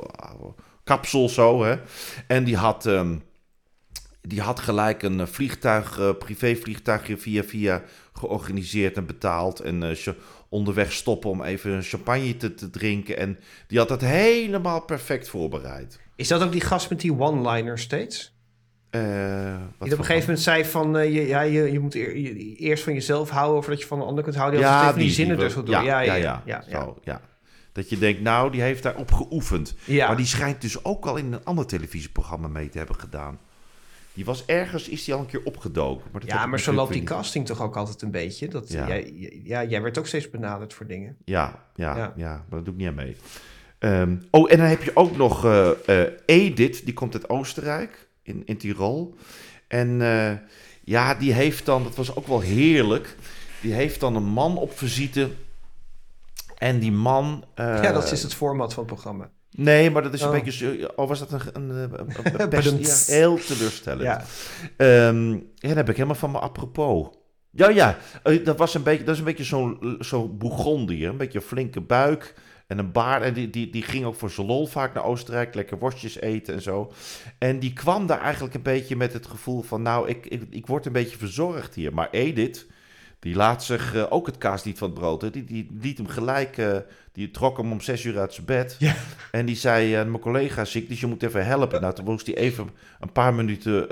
kapsel zo, hè. En die had... ehm, die had gelijk een vliegtuig, eh, privévliegtuigje via via georganiseerd en betaald. En cha- onderweg stoppen om even champagne te, te drinken. En die had dat helemaal perfect voorbereid. is dat ook die gast met die one-liner steeds? Eh, wat Die op een gegeven moment zei van, eh, je, ja, je, je moet eer- je- eerst van jezelf houden voordat je van een ander kunt houden. Die van die zinnen die- er zo door. ja, Ja, ja, ja, ja, ja. Zo, ja. Dat je denkt, nou, die heeft daarop geoefend. Ja. Maar die schijnt dus ook al in een ander televisieprogramma mee te hebben gedaan. Die was ergens, is die al een keer opgedoken. Maar dat Ja, maar zo loopt die niet- casting toch ook altijd een beetje. Dat, Ja. jij, ja, jij werd ook steeds benaderd voor dingen. Ja, ja, Ja. ja. maar dat doe ik niet aan mee. Ehm, oh, en dan heb je ook nog eh, Edith, die komt uit Oostenrijk, in, in Tirol. En eh, ja, die heeft dan, dat was ook wel heerlijk, die heeft dan een man op visite. En die man... ja, dat is het format van het programma. Nee, maar dat is een Oh. beetje... zo- Oh, was dat een, een, best, ja, heel teleurstellend. Ja. Ehm, ja, dat heb ik helemaal van me apropos. Ja, ja, eh, dat, was een beetje, dat is een beetje zo'n zo'n Bourgondier. Een beetje een flinke buik en een baard. En die, die, die ging ook voor zijn lol vaak naar Oostenrijk, lekker worstjes eten en zo. En die kwam daar eigenlijk een beetje met het gevoel van... nou, ik, ik, ik word een beetje verzorgd hier. Maar Edith, die laat zich eh, ook het kaas niet van het brood. Hè. Die, die liet hem gelijk... eh, die trok hem om zes uur uit zijn bed. Ja. En die zei, eh, mijn collega is ziek, dus je moet even helpen. Nou, toen moest hij even een paar minuten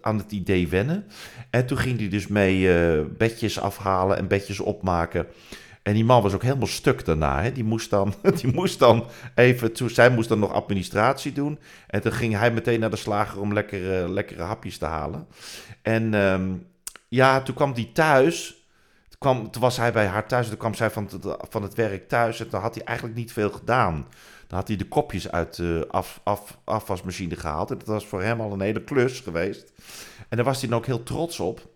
aan het idee wennen. En toen ging hij dus mee bedjes afhalen en bedjes opmaken. En die man was ook helemaal stuk daarna. Hè? Die, moest dan, die moest dan even, toen, zij moest dan nog administratie doen. En toen ging hij meteen naar de slager om lekkere, lekkere hapjes te halen. En ehm, ja, toen kwam hij thuis. Kwam, toen was hij bij haar thuis. Toen kwam zij van het, van het werk thuis. En toen had hij eigenlijk niet veel gedaan. Dan had hij de kopjes uit de af, af, afwasmachine gehaald. En dat was voor hem al een hele klus geweest. En daar was hij dan ook heel trots op.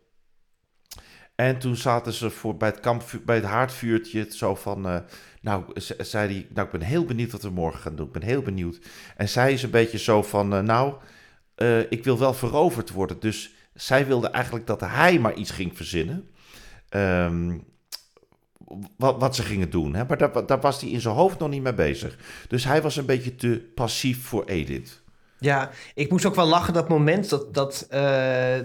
En toen zaten ze voor, bij, het kampvuur, bij het haardvuurtje zo van... eh, nou, ze- zei hij, nou, ik ben heel benieuwd wat we morgen gaan doen. Ik ben heel benieuwd. En zij is een beetje zo van, eh, nou, eh, ik wil wel veroverd worden. Dus zij wilde eigenlijk dat hij maar iets ging verzinnen. Ehm, wat, wat ze gingen doen. Hè? Maar daar, was hij in zijn hoofd nog niet mee bezig. Dus hij was een beetje te passief voor Edith. Ja, ik moest ook wel lachen dat moment dat, dat, eh,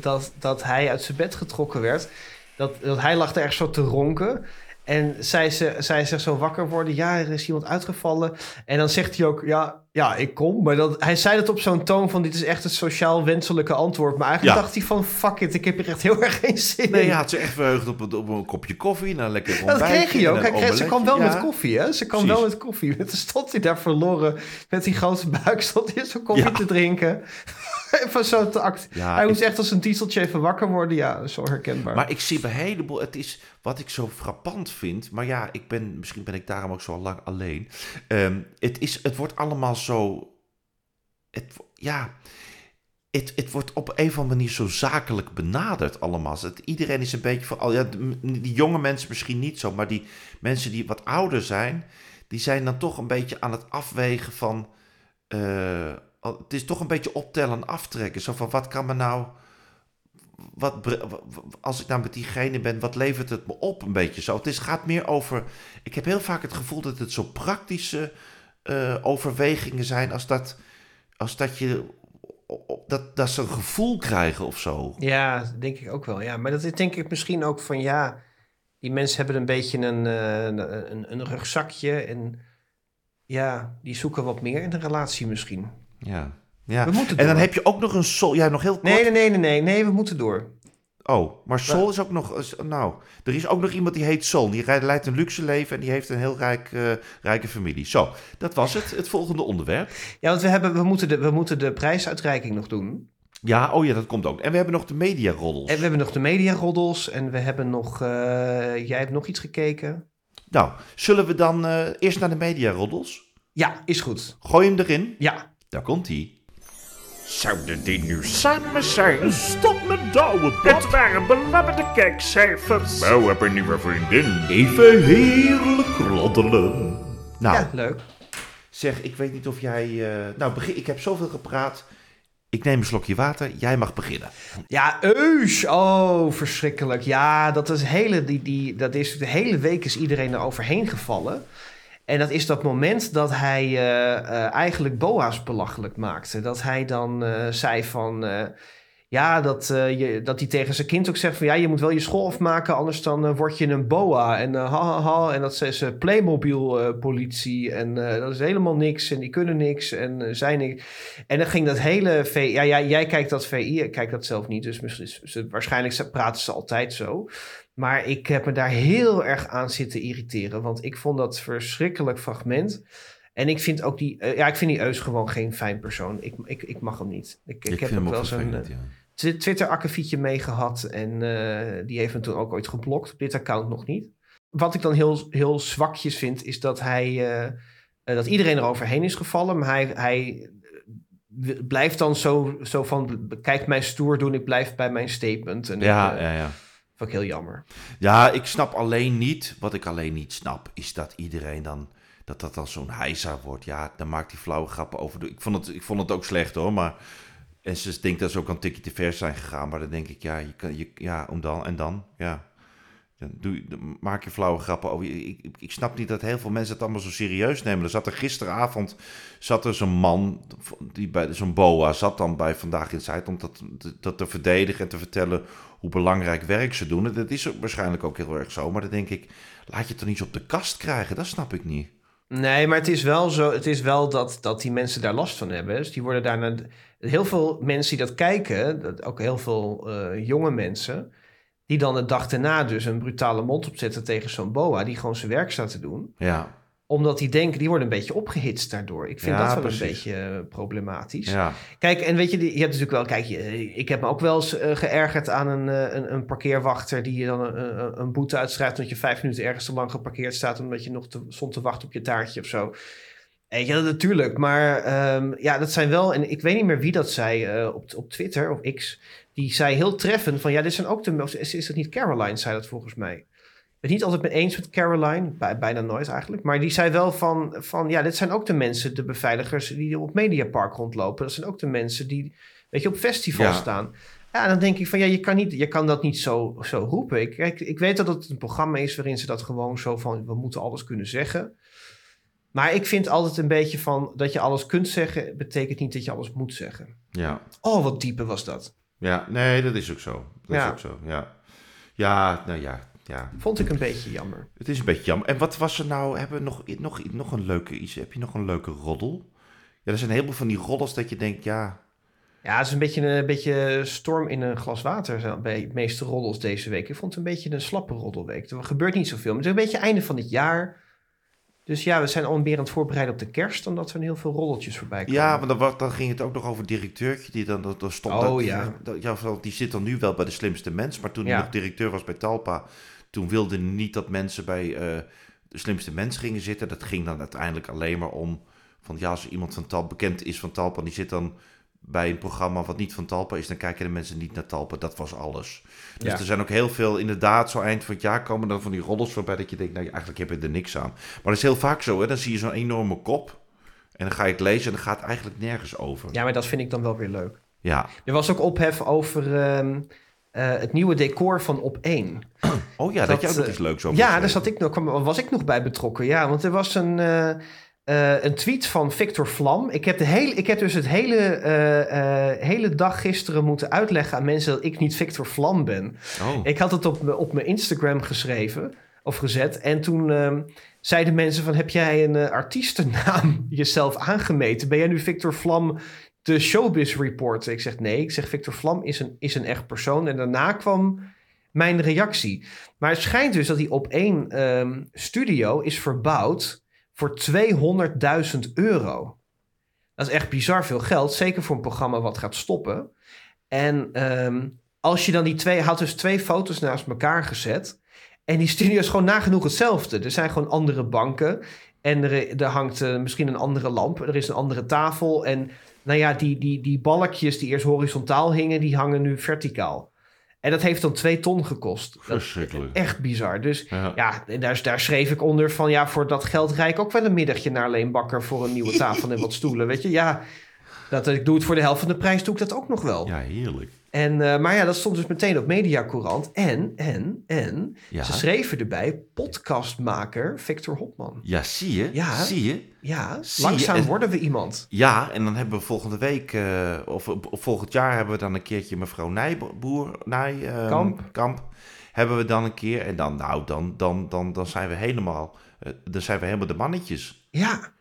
dat, dat hij uit zijn bed getrokken werd. Dat, dat hij lag er echt zo te ronken. En zij, ze, zij zegt zo wakker worden. Ja, er is iemand uitgevallen. En dan zegt hij ook, ja, ja ik kom. Maar dat, hij zei dat op zo'n toon van... dit is echt het sociaal wenselijke antwoord. Maar eigenlijk Ja. dacht hij van... fuck it, ik heb er echt heel erg geen zin Nee, in. hij had ze echt verheugd op, een- op een kopje koffie. Een lekker dat ontbijtje. kreeg hij ook. Hij kreeg, ze kwam wel met koffie, hè? Ze kwam Precies. wel met koffie. Toen stond hij daar verloren met die grote buik. Stond hij zo'n koffie te drinken. Even zo te act. Ja, hij moest echt als een dieseltje even wakker worden. Ja, zo herkenbaar. Maar ik zie bij een heleboel, het is wat ik zo frappant vind, maar ja, ik ben, misschien ben ik daarom ook zo lang alleen. Ehm, het, is, het wordt allemaal zo, het, ja, het, het wordt op een of andere manier zo zakelijk benaderd allemaal. Het, iedereen is een beetje van, oh ja, die jonge mensen misschien niet zo, maar die mensen die wat ouder zijn, die zijn dan toch een beetje aan het afwegen van, eh, het is toch een beetje optellen en aftrekken. Zo van, wat kan me nou wat, als ik nou met diegene ben, wat levert het me op een beetje zo? Het is, gaat meer over, ik heb heel vaak het gevoel dat het zo praktische eh, overwegingen zijn als dat, als dat je dat, dat ze een gevoel krijgen of zo. Ja, denk ik ook wel. Ja, maar dat is denk ik misschien ook van ja, die mensen hebben een beetje een, eh, een, een, rugzakje en ja, die zoeken wat meer in een relatie misschien. Ja. ja. We moeten en dan heb je ook nog een sol. Ja, nog heel kort. Nee, nee, nee, nee, nee, nee, we moeten door. Oh, maar Sol is ook nog. Nou, er is ook nog iemand die heet Sol. Die leidt een luxe leven en die heeft een heel rijk, uh, rijke familie. Zo, dat was het. Het volgende onderwerp. Ja, want we, hebben, we, moeten, de, we moeten de prijsuitreiking nog doen. Ja, oh ja, dat komt ook. En we hebben nog de mediaroddels. En we hebben nog de mediaroddels. En we hebben nog. Uh, jij hebt nog iets gekeken. Nou, zullen we dan uh, eerst naar de mediaroddels? Ja, is goed. Gooi hem erin. Ja. Daar komt hij. Zouden die nu samen zijn? Stop met douwen, Het waren belabberde kijkcijfers. Bouw heb een nieuwe vriendin. Even heerlijk roddelen. Nou, ja, leuk. Zeg, ik weet niet of jij... Uh, nou, begin, ik heb zoveel gepraat. Ik neem een slokje water. Jij mag beginnen. Ja, eus. Oh, verschrikkelijk. Ja, dat is, hele, die, die, dat is de hele week is iedereen er overheen gevallen. En dat is dat moment dat hij uh, eigenlijk Boa's belachelijk maakte. Dat hij dan uh, zei van... ja, dat, je, dat hij tegen zijn kind ook zegt van... ja, je moet wel je school afmaken, anders dan word je een boa. En ha, ha, ha, en dat is Playmobil-politie. en dat is helemaal niks. En die kunnen niks. En zijn niks. En dan ging dat hele... VI, ja, ja, jij kijkt dat VI, ik kijk dat zelf niet. Dus waarschijnlijk praten ze altijd zo. Maar ik heb me daar heel erg aan zitten irriteren. Want ik vond dat verschrikkelijk fragment. En ik vind ook die, uh, ja, ik vind die Eus gewoon geen fijn persoon. Ik, ik, ik mag hem niet. Ik, ik, heb ook wel zo'n uh, Twitter-akkefietje mee gehad. En uh, die heeft hem toen ook ooit geblokt. Op dit account nog niet. Wat ik dan heel, heel zwakjes vind, is dat hij. dat iedereen er overheen is gevallen. Maar hij, hij blijft dan zo, zo van. Kijk mij stoer doen, ik blijf bij mijn statement. En ja, ja, ja. Vond ik heel jammer. Ja, ik snap alleen niet, wat ik alleen niet snap, is dat iedereen dan, dat dat dan zo'n heisa wordt. Ja, dan maakt hij flauwe grappen over. Ik vond het, ik vond het ook slecht hoor, maar... En ze denkt dat ze ook een tikje te ver zijn gegaan. Maar dan denk ik, ja, je kan, je, ja om dan, en dan, ja. Dan, doe, maak je flauwe grappen over. Ik, ik, ik, snap niet dat heel veel mensen het allemaal zo serieus nemen. Er zat er gisteravond zat er zo'n man, die bij zo'n boa, zat dan bij Vandaag in Zuid om dat, te verdedigen en te vertellen hoe belangrijk werk ze doen. dat is waarschijnlijk ook heel erg zo. Maar dan denk ik, laat je het dan niet op de kast krijgen. Dat snap ik niet. Nee, maar het is wel zo. Het is wel dat, dat die mensen daar last van hebben. Dus die worden daarna. Heel veel mensen die dat kijken, ook heel veel uh, jonge mensen, die dan de dag daarna dus een brutale mond opzetten tegen zo'n boa, die gewoon zijn werk staat te doen. Ja omdat die denken, die worden een beetje opgehitst daardoor. Ik vind dat wel een beetje uh, problematisch. Ja. Kijk, en weet je, je hebt natuurlijk wel, kijk, ik heb me ook wel eens uh, geërgerd aan een, een, een, parkeerwachter die je dan een, een, boete uitschrijft omdat je vijf minuten ergens te lang geparkeerd staat omdat je nog te, stond te wachten op je taartje of zo. En ja, natuurlijk. Maar um, ja, dat zijn wel, en ik weet niet meer wie dat zei op, op Twitter of X, die zei heel treffend van ja, dit zijn ook de, is, is dat niet Caroline, zei dat volgens mij het niet altijd mee eens met Caroline, bij, bijna nooit eigenlijk. Maar die zei wel van, van, ja, dit zijn ook de mensen, de beveiligers die op Mediapark rondlopen. Dat zijn ook de mensen die, weet je, op festivals staan. Ja, dan denk ik van, ja, je kan, niet, je kan dat niet zo, zo roepen. Ik, ik, ik weet dat het een programma is waarin ze dat gewoon zo van, we moeten alles kunnen zeggen. Maar ik vind altijd een beetje van, dat je alles kunt zeggen, betekent niet dat je alles moet zeggen. Ja. Oh, wat diepe was dat. Ja, nee, dat is ook zo. Dat ja. is ook zo, ja. Ja, nou ja, ja. Vond ik een beetje jammer. Het is een beetje jammer. En wat was er nou? Hebben we nog, nog, nog een leuke iets? Heb je nog een leuke roddel? Ja, er zijn heel veel van die roddels dat je denkt, ja. Ja, het is een beetje een beetje storm in een glas water bij de meeste roddels deze week. Ik vond het een beetje een slappe roddelweek. Er gebeurt niet zoveel. Maar het is een beetje einde van het jaar. Dus ja, we zijn al meer aan het voorbereiden op de kerst, omdat er heel veel rolletjes voorbij komen. Ja, maar dan, dan ging het ook nog over directeurtje die dan, dan stond. Oh ja. ja. Die zit dan nu wel bij de slimste mens, maar toen hij nog directeur was bij Talpa, toen wilde niet dat mensen bij uh, de slimste mens gingen zitten. Dat ging dan uiteindelijk alleen maar om van ja, als iemand van Talpa bekend is van Talpa, die zit dan bij een programma wat niet van Talpa is, dan kijken de mensen niet naar Talpa. Dat was alles. Dus er zijn ook heel veel, inderdaad, zo eind van het jaar komen dan van die roddels voorbij dat je denkt, nou eigenlijk heb je er niks aan. Maar dat is heel vaak zo, hè? dan zie je zo'n enorme kop en dan ga je het lezen en dan gaat het eigenlijk nergens over. Ja, maar dat vind ik dan wel weer leuk. Ja. Er was ook ophef over ehm, uh, het nieuwe decor van Op 1. Oh ja, dat, dat je ook nog iets leuks over Ja, daar zat ik nog, was ik nog bij betrokken. Ja, want er was een... Uh, eh, een tweet van Victor Vlam. Ik heb, de hele, ik heb dus het hele, eh, eh, hele dag gisteren moeten uitleggen aan mensen dat ik niet Victor Vlam ben. Oh. Ik had het op, op mijn Instagram geschreven of gezet. En toen ehm, zeiden mensen van... heb jij een eh, artiestennaam jezelf aangemeten? Ben jij nu Victor Vlam, de showbiz reporter? Ik zeg nee. Ik zeg Victor Vlam is een, is een echt persoon. En daarna kwam mijn reactie. Maar het schijnt dus dat die op één ehm, studio is verbouwd... voor 200.000 euro. Dat is echt bizar veel geld. Zeker voor een programma wat gaat stoppen. En ehm, als je dan die twee... had dus twee foto's naast elkaar gezet... En die studio is gewoon nagenoeg hetzelfde. Er zijn gewoon andere banken. En er, er hangt eh, misschien een andere lamp. Er is een andere tafel. En nou ja, die, die, die balkjes die eerst horizontaal hingen, die hangen nu verticaal. En dat heeft dan twee ton gekost. Verschrikkelijk. echt bizar. Dus Ja. ja, en daar, daar schreef ik onder van... ja, voor dat geld rijd ik ook wel een middagje naar Leen Bakker... voor een nieuwe tafel en wat stoelen, weet je. Ja, dat, ik doe het voor de helft van de prijs, doe ik dat ook nog wel. Ja, heerlijk. En, eh, maar ja, dat stond dus meteen op Mediacourant. En, en, en, Ja. ze schreven erbij podcastmaker Victor Hopman. Ja, zie je? Ja. Zie je? Ja, Zie je? langzaam En- worden we iemand. Ja, en dan hebben we volgende week, eh, of, of volgend jaar hebben we dan een keertje mevrouw Nijboer, Nij, ehm, Kamp. Kamp, hebben we dan een keer. En dan, nou, dan, dan, dan, dan zijn we helemaal, eh, dan zijn we helemaal de mannetjes. Ja,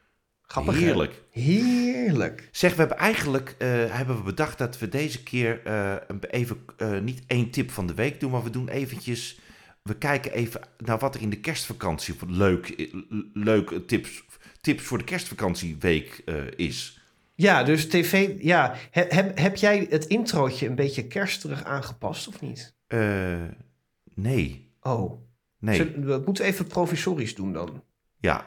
grappig hè? Heerlijk. Heerlijk. Zeg, we hebben eigenlijk eh, hebben we bedacht dat we deze keer een- even eh, niet één tip van de week doen, maar we doen eventjes. We kijken even naar wat er in de kerstvakantie leuk, leuke tips, tips voor de kerstvakantieweek is. Ja, dus tv... Ja, heb, heb, heb jij het introotje een beetje kersterig aangepast of niet? Nee, Oh, nee, Zullen- we moeten even provisorisch doen dan. ja,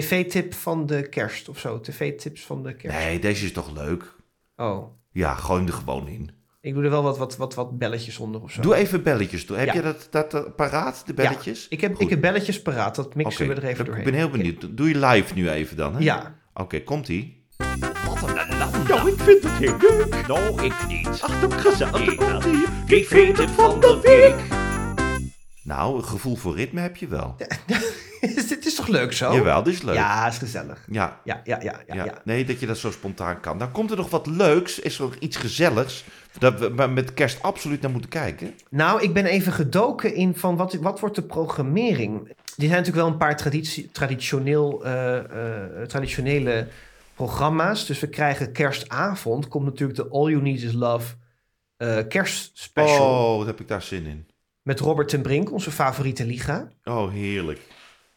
TV-tip van de kerst of zo. TV-tips van de kerst. nee, deze is toch leuk. Oh, Ja, gooi hem er gewoon in. ik doe er wel wat, wat, wat, wat belletjes onder of zo. Doe even belletjes. Doe. Heb Ja. je dat, dat paraat, de belletjes? Ik heb, Goed. ik heb belletjes paraat, dat mixen we er even ik doorheen. ben heel benieuwd. Doe je live nu even dan, hè? Ja, Oké, komt-ie. Nou, ik vind het heel leuk. Nou, ik niet. Ach, dat gezellig. Die tv-tip van de week. Nou, een gevoel voor ritme heb je wel. dit is toch leuk zo? Jawel, dit is leuk. Ja, is gezellig. Ja, Ja, ja, ja, ja. ja. ja. Nee, dat je dat zo spontaan kan. Dan komt er nog wat leuks. Is er nog iets gezelligs. Dat we met kerst absoluut naar moeten kijken. Nou, ik ben even gedoken in van wat, wat wordt de programmering? Er zijn natuurlijk wel een paar traditie, traditioneel, eh, eh, traditionele programma's. Dus we krijgen kerstavond. Komt natuurlijk de All You Need Is Love eh kerstspecial. Oh, wat heb ik daar zin in. Met Robert ten Brink, onze favoriete liga. Oh, heerlijk.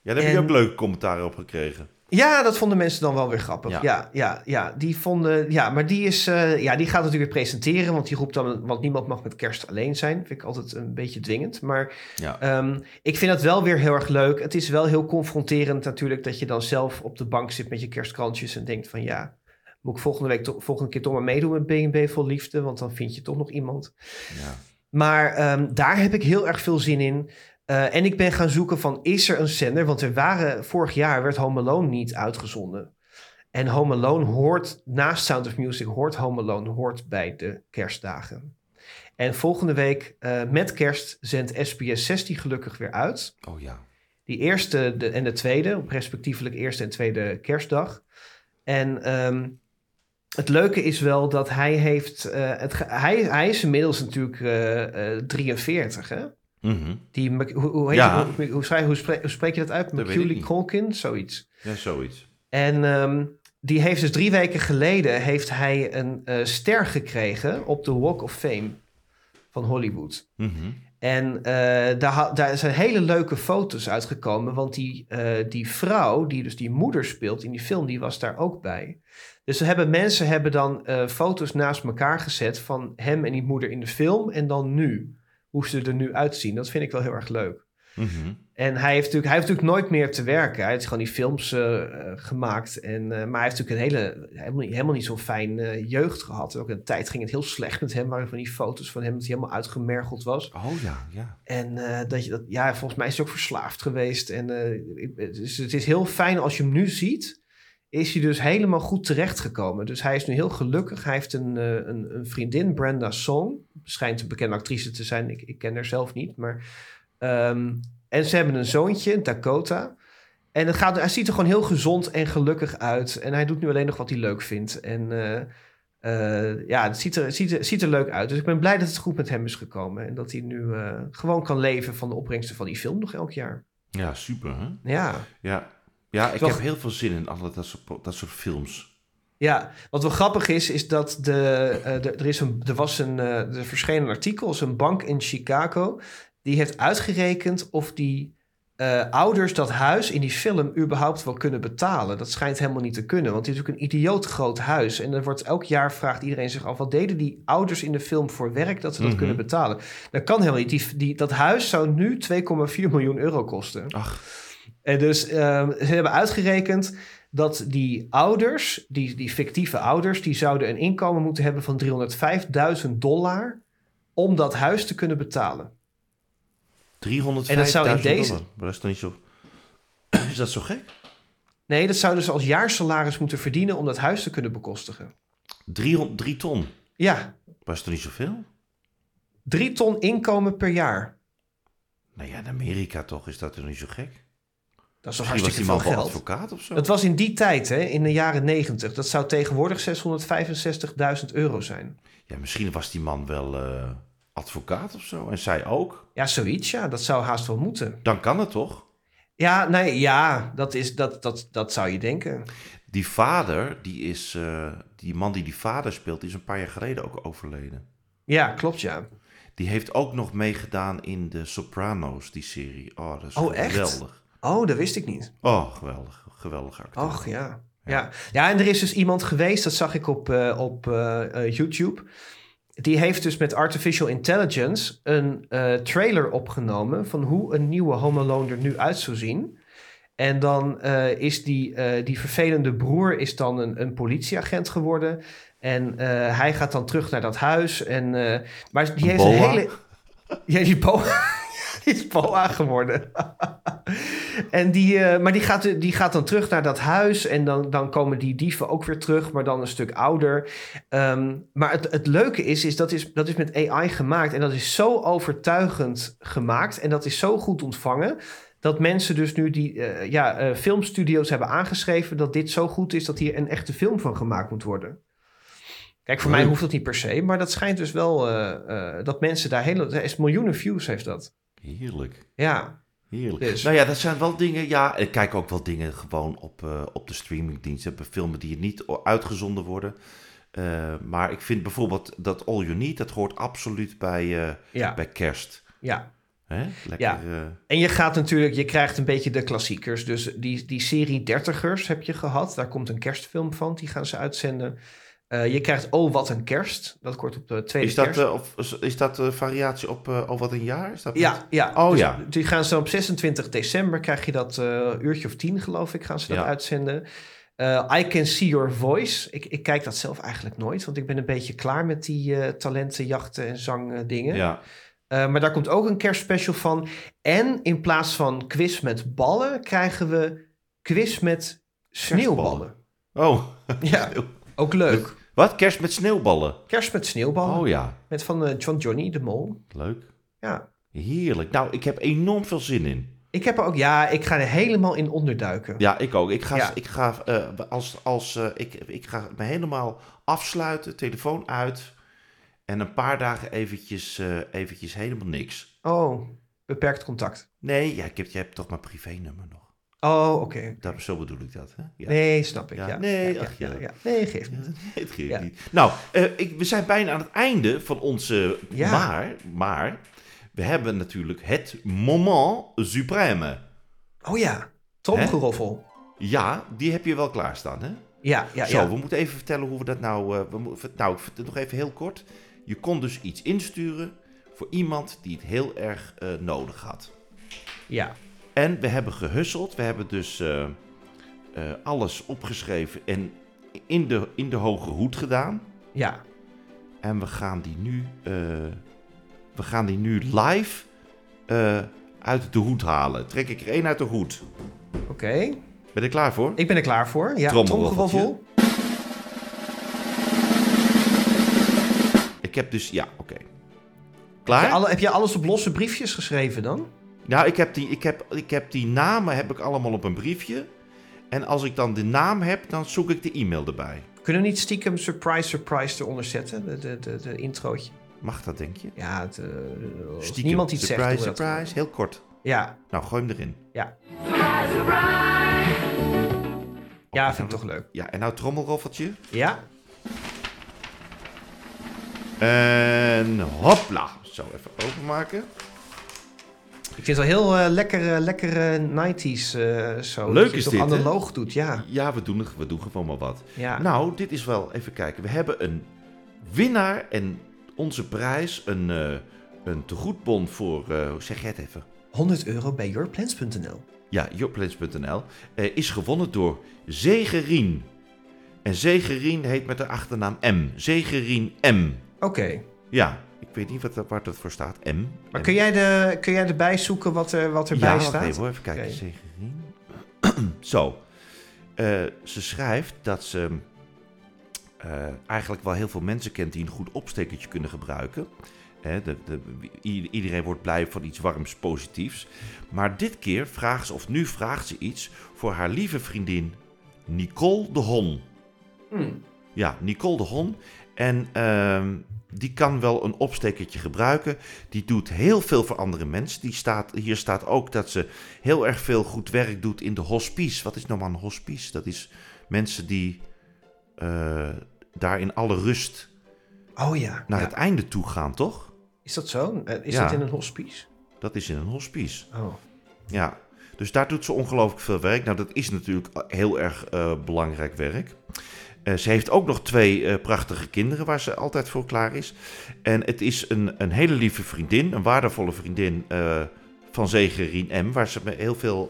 Ja, daar heb je ook leuke commentaren op gekregen. Ja, dat vonden mensen dan wel weer grappig. Ja. Ja, ja, ja, die vonden. Ja, maar die, is, eh, ja, die gaat natuurlijk weer presenteren. Want die roept dan. Want niemand mag met kerst alleen zijn. Vind ik altijd een beetje dwingend. Maar Ja. ehm, ik vind het wel weer heel erg leuk. Het is wel heel confronterend natuurlijk. Dat je dan zelf op de bank zit met je kerstkrantjes. En denkt van ja. Moet ik volgende week volgende keer toch maar meedoen met B&B vol liefde? Want dan vind je toch nog iemand. Ja. Maar ehm, daar heb ik heel erg veel zin in. Eh, en ik ben gaan zoeken van, is er een zender? Want er waren, vorig jaar werd Home Alone niet uitgezonden. En Home Alone hoort, naast Sound of Music, hoort Home Alone hoort bij de kerstdagen. En volgende week, eh, met kerst, zendt SBS 16 gelukkig weer uit. Oh ja. Die eerste de, en de tweede, respectievelijk eerste en tweede kerstdag. En ehm, het leuke is wel dat hij heeft... eh, het, hij, hij is inmiddels natuurlijk eh, eh, 43, hè? Mhm. Die, hoe, hoe, heet Ja. hoe, hoe, schrijf- hoe, spreek, hoe spreek je dat uit? niet. Culkin? Zoiets. Ja, zoiets. En ehm, die heeft dus drie weken geleden heeft hij een eh, ster gekregen op de Walk of Fame van Hollywood. Mhm. En eh, daar, daar zijn hele leuke foto's uitgekomen. Want die, eh, die vrouw, die dus die moeder speelt in die film, die was daar ook bij. Dus hebben, mensen hebben dan foto's naast elkaar gezet van hem en die moeder in de film. En dan nu. Hoe ze er nu uitzien. Dat vind ik wel heel erg leuk. Mhm. En hij heeft, natuurlijk, hij heeft natuurlijk nooit meer te werken. Hij heeft gewoon die films eh, gemaakt. En, eh, maar hij heeft natuurlijk een hele, helemaal niet, helemaal niet zo'n fijn eh, jeugd gehad. Ook een tijd ging het heel slecht met hem. Waren van die foto's van hem dat hij helemaal uitgemergeld was. Oh ja, ja. En dat je dat, ja, volgens mij is hij ook verslaafd geweest. En ik- dus het is heel fijn als je hem nu ziet. Is hij dus helemaal goed terechtgekomen. Dus hij is nu heel gelukkig. Hij heeft een, eh, een, een vriendin, Brenda Song. Schijnt een bekende actrice te zijn. Ik, ik ken haar zelf niet. Maar, ehm, en ze hebben een zoontje, Dakota. En het gaat, hij ziet er gewoon heel gezond en gelukkig uit. En hij doet nu alleen nog wat hij leuk vindt. En eh, eh, ja, het ziet er, ziet, er, ziet er leuk uit. Dus ik ben blij dat het goed met hem is gekomen. En dat hij nu gewoon kan leven van de opbrengsten van die film nog elk jaar. Ja, super hè? Ja, Ja, ja ik Toch- heb heel veel zin in alle dat soort, dat soort films. ja. wat wel grappig is, is dat de, eh, de, er, is een, er was een, eh, er verscheen een artikel, is een bank in Chicago, die heeft uitgerekend of die eh, ouders dat huis in die film überhaupt wel kunnen betalen. Dat schijnt helemaal niet te kunnen, want het is ook een idioot groot huis. En er wordt elk jaar vraagt iedereen zich af, wat deden die ouders in de film voor werk dat ze dat Mhm. kunnen betalen? Dat kan helemaal niet. Die, die, dat huis zou nu 2,4 miljoen euro kosten. Ach, En dus ehm, ze hebben uitgerekend dat die ouders, die, die fictieve ouders, die zouden een inkomen moeten hebben van 305.000 dollar om dat huis te kunnen betalen. 305.000 En dat zou in deze- dollar. Maar dat is toch niet zo... Is dat zo gek? Nee, dat zouden ze als jaarsalaris moeten verdienen om dat huis te kunnen bekostigen. 300, 3 ton. Ja, is toch niet zoveel? drie ton inkomen per jaar. Nou ja, in Amerika toch is dat toch niet zo gek? Dat is toch Misschien was die hartstikke man veel wel geld. advocaat of zo. Dat was in die tijd, hè, in de jaren 90. Dat zou tegenwoordig 665.000 euro zijn. Ja, misschien was die man wel eh, advocaat of zo. En zij ook. Ja, zoiets, ja. Dat zou haast wel moeten. Dan kan het toch? Ja, nee, ja, dat, is, dat, dat, dat zou je denken. Die vader, die is... eh, die man die die vader speelt, die is een paar jaar geleden ook overleden. Ja, klopt, ja. Die heeft ook nog meegedaan in de Sopranos, die serie. Oh, dat is Oh, echt? Oh, dat wist ik niet. Oh, geweldig. Geweldig acteur. Och, ja. Ja. ja, en er is dus iemand geweest, dat zag ik op, eh, op eh, eh, YouTube. Die heeft dus met artificial intelligence een trailer opgenomen van hoe een nieuwe Home Alone er nu uit zou zien. En dan is die, die vervelende broer is dan een, een politieagent geworden. En hij gaat dan terug naar dat huis. En, maar die heeft een hele... Ja, die boa, is boa geworden. en die, eh, maar die gaat, die gaat dan terug naar dat huis. En dan, dan komen die dieven ook weer terug, maar dan een stuk ouder. Ehm, maar het, het leuke is, is dat, is, dat is met AI gemaakt. En dat is zo overtuigend gemaakt. En dat is zo goed ontvangen. Dat mensen dus nu die eh, ja, eh, filmstudio's hebben aangeschreven... dat dit zo goed is dat hier een echte film van gemaakt moet worden. Kijk, voor mij hoeft dat niet per se. Maar dat schijnt dus wel dat mensen daar hele... Er is miljoenen views heeft dat. Heerlijk. Ja, Heerlijk. Dus. Nou ja, dat zijn wel dingen. Ja, ik kijk ook wel dingen gewoon op, eh, op de streamingdiensten. Filmen die niet uitgezonden worden. Eh, maar ik vind bijvoorbeeld dat All You Need, dat hoort absoluut bij, eh, ja, bij kerst. ja. Hè? Lekker, Ja. En je gaat natuurlijk, je krijgt een beetje de klassiekers. Dus die, die serie Dertigers heb je gehad. Daar komt een kerstfilm van, die gaan ze uitzenden. Eh, je krijgt Oh, wat een kerst. Dat kort op de tweede is dat, kerst. eh, of, is dat eh, variatie op eh, al wat een jaar? Is dat ja, ja. Oh, Dus ja. Die gaan ze op 26 december, krijg je dat uurtje of tien geloof ik, gaan ze dat Ja. uitzenden. I Can See Your Voice. Ik, ik kijk dat zelf eigenlijk nooit, want ik ben een beetje klaar met die talentenjachten en zangdingen. Ja. Maar daar komt ook een kerstspecial van. En in plaats van quiz met ballen, krijgen we quiz met sneeuwballen. Oh, Ja, ook leuk. wat? Kerst met sneeuwballen? Kerst met sneeuwballen. Oh ja, Met van, eh, van Johnny de Mol. leuk. Ja. Heerlijk. Nou, ik heb enorm veel zin in. Ik heb er ook, ja, ik ga er helemaal in onderduiken. Ja, ik ook. Ik ga, Ja. ik ga, eh, als, als, eh, ik, ik ga me helemaal afsluiten, telefoon uit. En een paar dagen eventjes, eventjes helemaal niks. Oh, beperkt contact. Nee, ja, ik heb, je hebt toch mijn privénummer nog. Oh, oké. Dat, zo bedoel ik dat. Hè? Ja. Nee, snap ik. Ja, Ja, nee, ach, ja. Nee, geeft niet. het geeft niet. Nou, eh, ik, we zijn bijna aan het einde van onze... Ja. Maar, maar, we hebben natuurlijk het moment suprême. Oh ja, tromgeroffel. Ja, die heb je wel klaarstaan, hè? Ja, ja, Zo, we moeten even vertellen hoe we dat nou... eh, we moeten, nou, nog even heel kort. Je kon dus iets insturen voor iemand die het heel erg eh, nodig had. Ja, En we hebben gehusseld. We hebben dus eh, eh, alles opgeschreven en in de, in de hoge hoed gedaan. ja. En we gaan die nu, eh, we gaan die nu live uit de hoed halen. Trek ik er één uit de hoed. Oké. Ben je er klaar voor? Ik ben er klaar voor. Ja, tromgeroffel. Ik heb dus, ja, oké. Heb je, Klaar? alle, heb je alles op losse briefjes geschreven dan? Nou, ik heb, die, ik, heb, ik heb die namen heb ik allemaal op een briefje. En als ik dan de naam heb, dan zoek ik de e-mail erbij. Kunnen we niet stiekem surprise, surprise eronder zetten? De, de, de, de introotje. Mag dat, denk je? Ja, het, als Stiekem. niemand iets surprise, zegt. dat surprise. Heel kort. Ja, Nou, gooi hem erin. ja. Ja, vind ik toch leuk. Ja, en nou trommelroffeltje. Ja, En hopla. Zo, even openmaken. Ik vind het wel heel eh, lekker, eh, lekkere 90s eh, zo. Leuk is het dit, analoog doet, ja. Ja, we doen, we doen gewoon maar wat. ja. Nou, dit is wel, even kijken. We hebben een winnaar en onze prijs, een, een tegoedbon voor, hoe zeg jij het even? 100 euro bij yourplans.nl. Ja, yourplans.nl, is gewonnen door Zegerien. En Zegerien heet met de achternaam M. Zegerien M. Oké. Ja, ik weet niet wat, dat- waar dat voor staat. M. Maar M. kun jij, de, kun jij erbij zoeken wat, er, wat erbij ja, staat? even hoor, even kijken. Zegerien. Zo. Eh, ze schrijft dat ze eh, eigenlijk wel heel veel mensen kent die een goed opstekertje kunnen gebruiken. Hè, de, de, iedereen wordt blij van iets warms, positiefs. Maar dit keer vraagt ze, of nu vraagt ze iets voor haar lieve vriendin Nicole de Hon. Hmm. Ja, Nicole de Hon. En ehm, die kan wel een opstekertje gebruiken. Die doet heel veel voor andere mensen. Die staat, hier staat ook dat ze heel erg veel goed werk doet in de hospice. Wat is nou maar een hospice? Dat is mensen die eh, daar in alle rust Oh ja. naar ja. het einde toe gaan, toch? Is dat zo? Eh, Is Ja. dat in een hospice? Dat is in een hospice. Oh. Ja, dus daar doet ze ongelooflijk veel werk. Nou, dat is natuurlijk heel erg eh, belangrijk werk. Eh, ze heeft ook nog twee eh, prachtige kinderen waar ze altijd voor klaar is. En het is een, een hele lieve vriendin, een waardevolle vriendin eh, van Zegerien M. Waar ze heel veel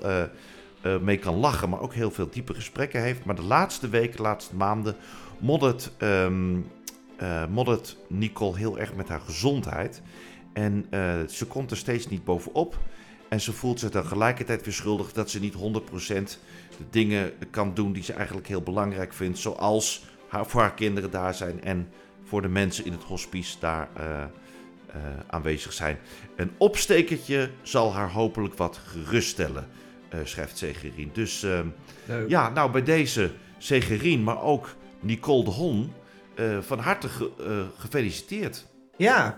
mee kan lachen, maar ook heel veel diepe gesprekken heeft. Maar de laatste weken, de laatste maanden, moddert, ehm, eh, moddert Nicole heel erg met haar gezondheid. En ze komt er steeds niet bovenop. En ze voelt zich tegelijkertijd weer schuldig dat ze niet 100% de dingen kan doen die ze eigenlijk heel belangrijk vindt. Zoals haar, voor haar kinderen daar zijn en voor de mensen in het hospice daar eh, eh, aanwezig zijn. Een opstekertje zal haar hopelijk wat geruststellen, eh, schrijft Segerien. Dus ehm, ja, nou bij deze Segerien, maar ook Nicole de Hon, van harte ge- gefeliciteerd. Ja.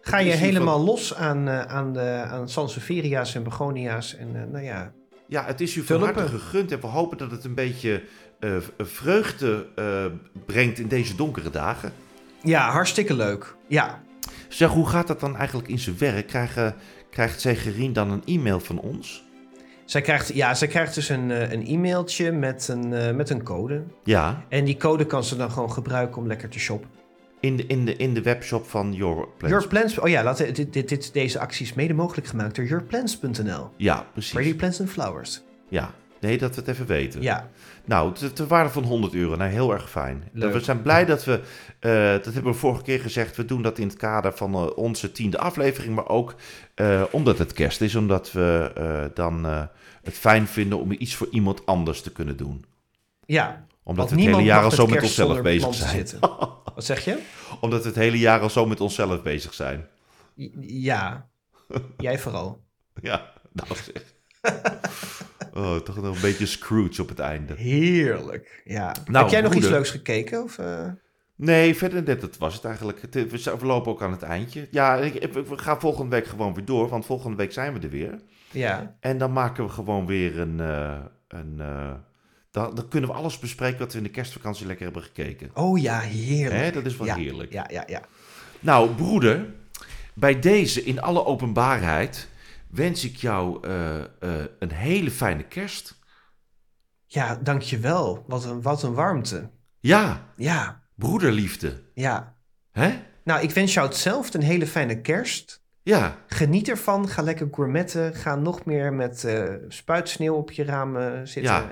Ga je helemaal van- los aan, aan, de, aan Sanseveria's en Begonia's en nou ja. Ja, het is u van harte gegund en we hopen dat het een beetje eh, v- vreugde eh, brengt in deze donkere dagen. Ja, hartstikke leuk. Ja. Zeg, hoe gaat dat dan eigenlijk in zijn werk? Krijgen, krijgt Zegerien dan een e-mail van ons? Zij krijgt, ja, zij krijgt dus een, eh, een e-mailtje met een, eh, met een code. Ja, En die code kan ze dan gewoon gebruiken om lekker te shoppen. In de, in de, in de webshop van Your Plans. Your Plans. Oh ja, laten, dit, dit, dit, deze actie is mede mogelijk gemaakt door yourplans.nl. Ja, precies. Pretty Plants and Flowers. Ja, nee, dat we het even weten. Ja, Nou, te waarde van 100 euro. Nou, heel erg fijn. Leuk. We zijn blij dat we, eh, dat hebben we vorige keer gezegd, we doen dat in het kader van eh, onze tiende aflevering, maar ook eh, omdat het kerst is, omdat we dan het fijn vinden om iets voor iemand anders te kunnen doen. ja. Omdat we het hele jaar al zo met onszelf bezig zijn. Wat zeg je? Omdat we het hele jaar al zo met onszelf bezig zijn. Ja. Jij vooral. Ja, nou zeg. Oh, toch nog een beetje Scrooge op het einde. Heerlijk. Ja. Nou, Heb jij nog iets leuks gekeken? Of, eh? Nee, verder net, dat was het eigenlijk. Het- We lopen ook aan het eindje. Ja, ik- we gaan volgende week gewoon weer door, want volgende week zijn we er weer. Ja. En dan maken we gewoon weer een... eh, een eh, dan, dan kunnen we alles bespreken wat we in de kerstvakantie lekker hebben gekeken. Oh ja, heerlijk. Hè, dat is wel ja. heerlijk. Ja, ja, ja. Nou, broeder, bij deze in alle openbaarheid wens ik jou eh, eh, een hele fijne kerst. Ja, dankjewel. Wat een, wat een warmte. Ja, Ja, broederliefde. ja. Hè? Nou, ik wens jou hetzelfde. Een hele fijne kerst. Ja, Geniet ervan. Ga lekker gourmetten. Ga nog meer met eh, spuitsneeuw op je raam eh, zitten. Ja.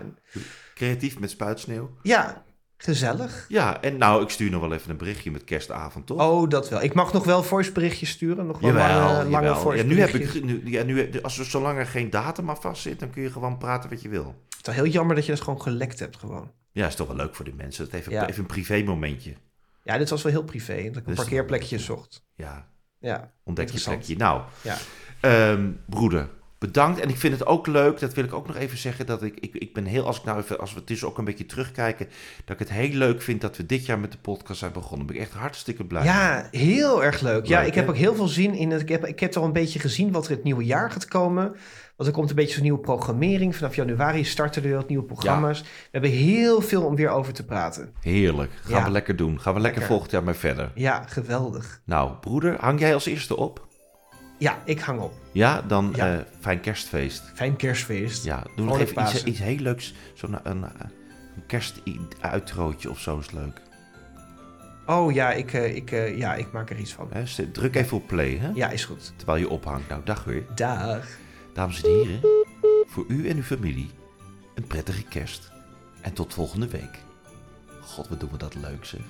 Creatief met spuitsneeuw. ja, gezellig. Ja, en nou, ik stuur nog wel even een berichtje met kerstavond, toch? Oh, dat wel. Ik mag nog wel voiceberichtjes sturen. Nog wel Jawel, lange, lange. Ja, nu heb ik, nu, ja, nu, als er zolang er geen datum aan vast zit, dan kun je gewoon praten wat je wil. Het is wel heel jammer dat je dat gewoon gelekt hebt gewoon. Ja, is toch wel leuk voor die mensen. Dat even, Ja. even een privé momentje. Ja, dit was wel heel privé. Dat ik een parkeerplekje zocht. Ja, Ja, ontdek je plekje. Nou, ja. ehm, broeder, bedankt. En ik vind het ook leuk, dat wil ik ook nog even zeggen, dat ik, ik, ik ben heel, als ik nou even, als we het dus ook een beetje terugkijken, dat ik het heel leuk vind dat we dit jaar met de podcast zijn begonnen. Ben ik echt hartstikke blij. Ja, heel erg leuk. ja, ik heb ook heel veel zin in het. Ik heb, ik heb al een beetje gezien wat er het nieuwe jaar gaat komen. Want er komt een beetje zo'n nieuwe programmering. Vanaf januari starten er wat nieuwe programma's. We hebben heel veel om weer over te praten. Heerlijk. Gaan Ja. we lekker doen. Gaan we lekker, Lekker. volgend jaar mee verder. Ja, geweldig. Nou, broeder, hang jij als eerste op? Ja, ik hang op. Ja, dan Ja. eh, fijn kerstfeest. Fijn kerstfeest. Ja, doe nog even iets, Pasen. iets heel leuks. Zo'n een, een kerstuitrootje of zo is leuk. Oh ja ik, eh, ik, eh, ja, ik maak er iets van. Druk even op play, hè? Ja, is goed. Terwijl je ophangt. Nou, dag weer. Dag. Dames en heren, voor u en uw familie een prettige kerst. En tot volgende week. God, wat doen we dat leuk zeg.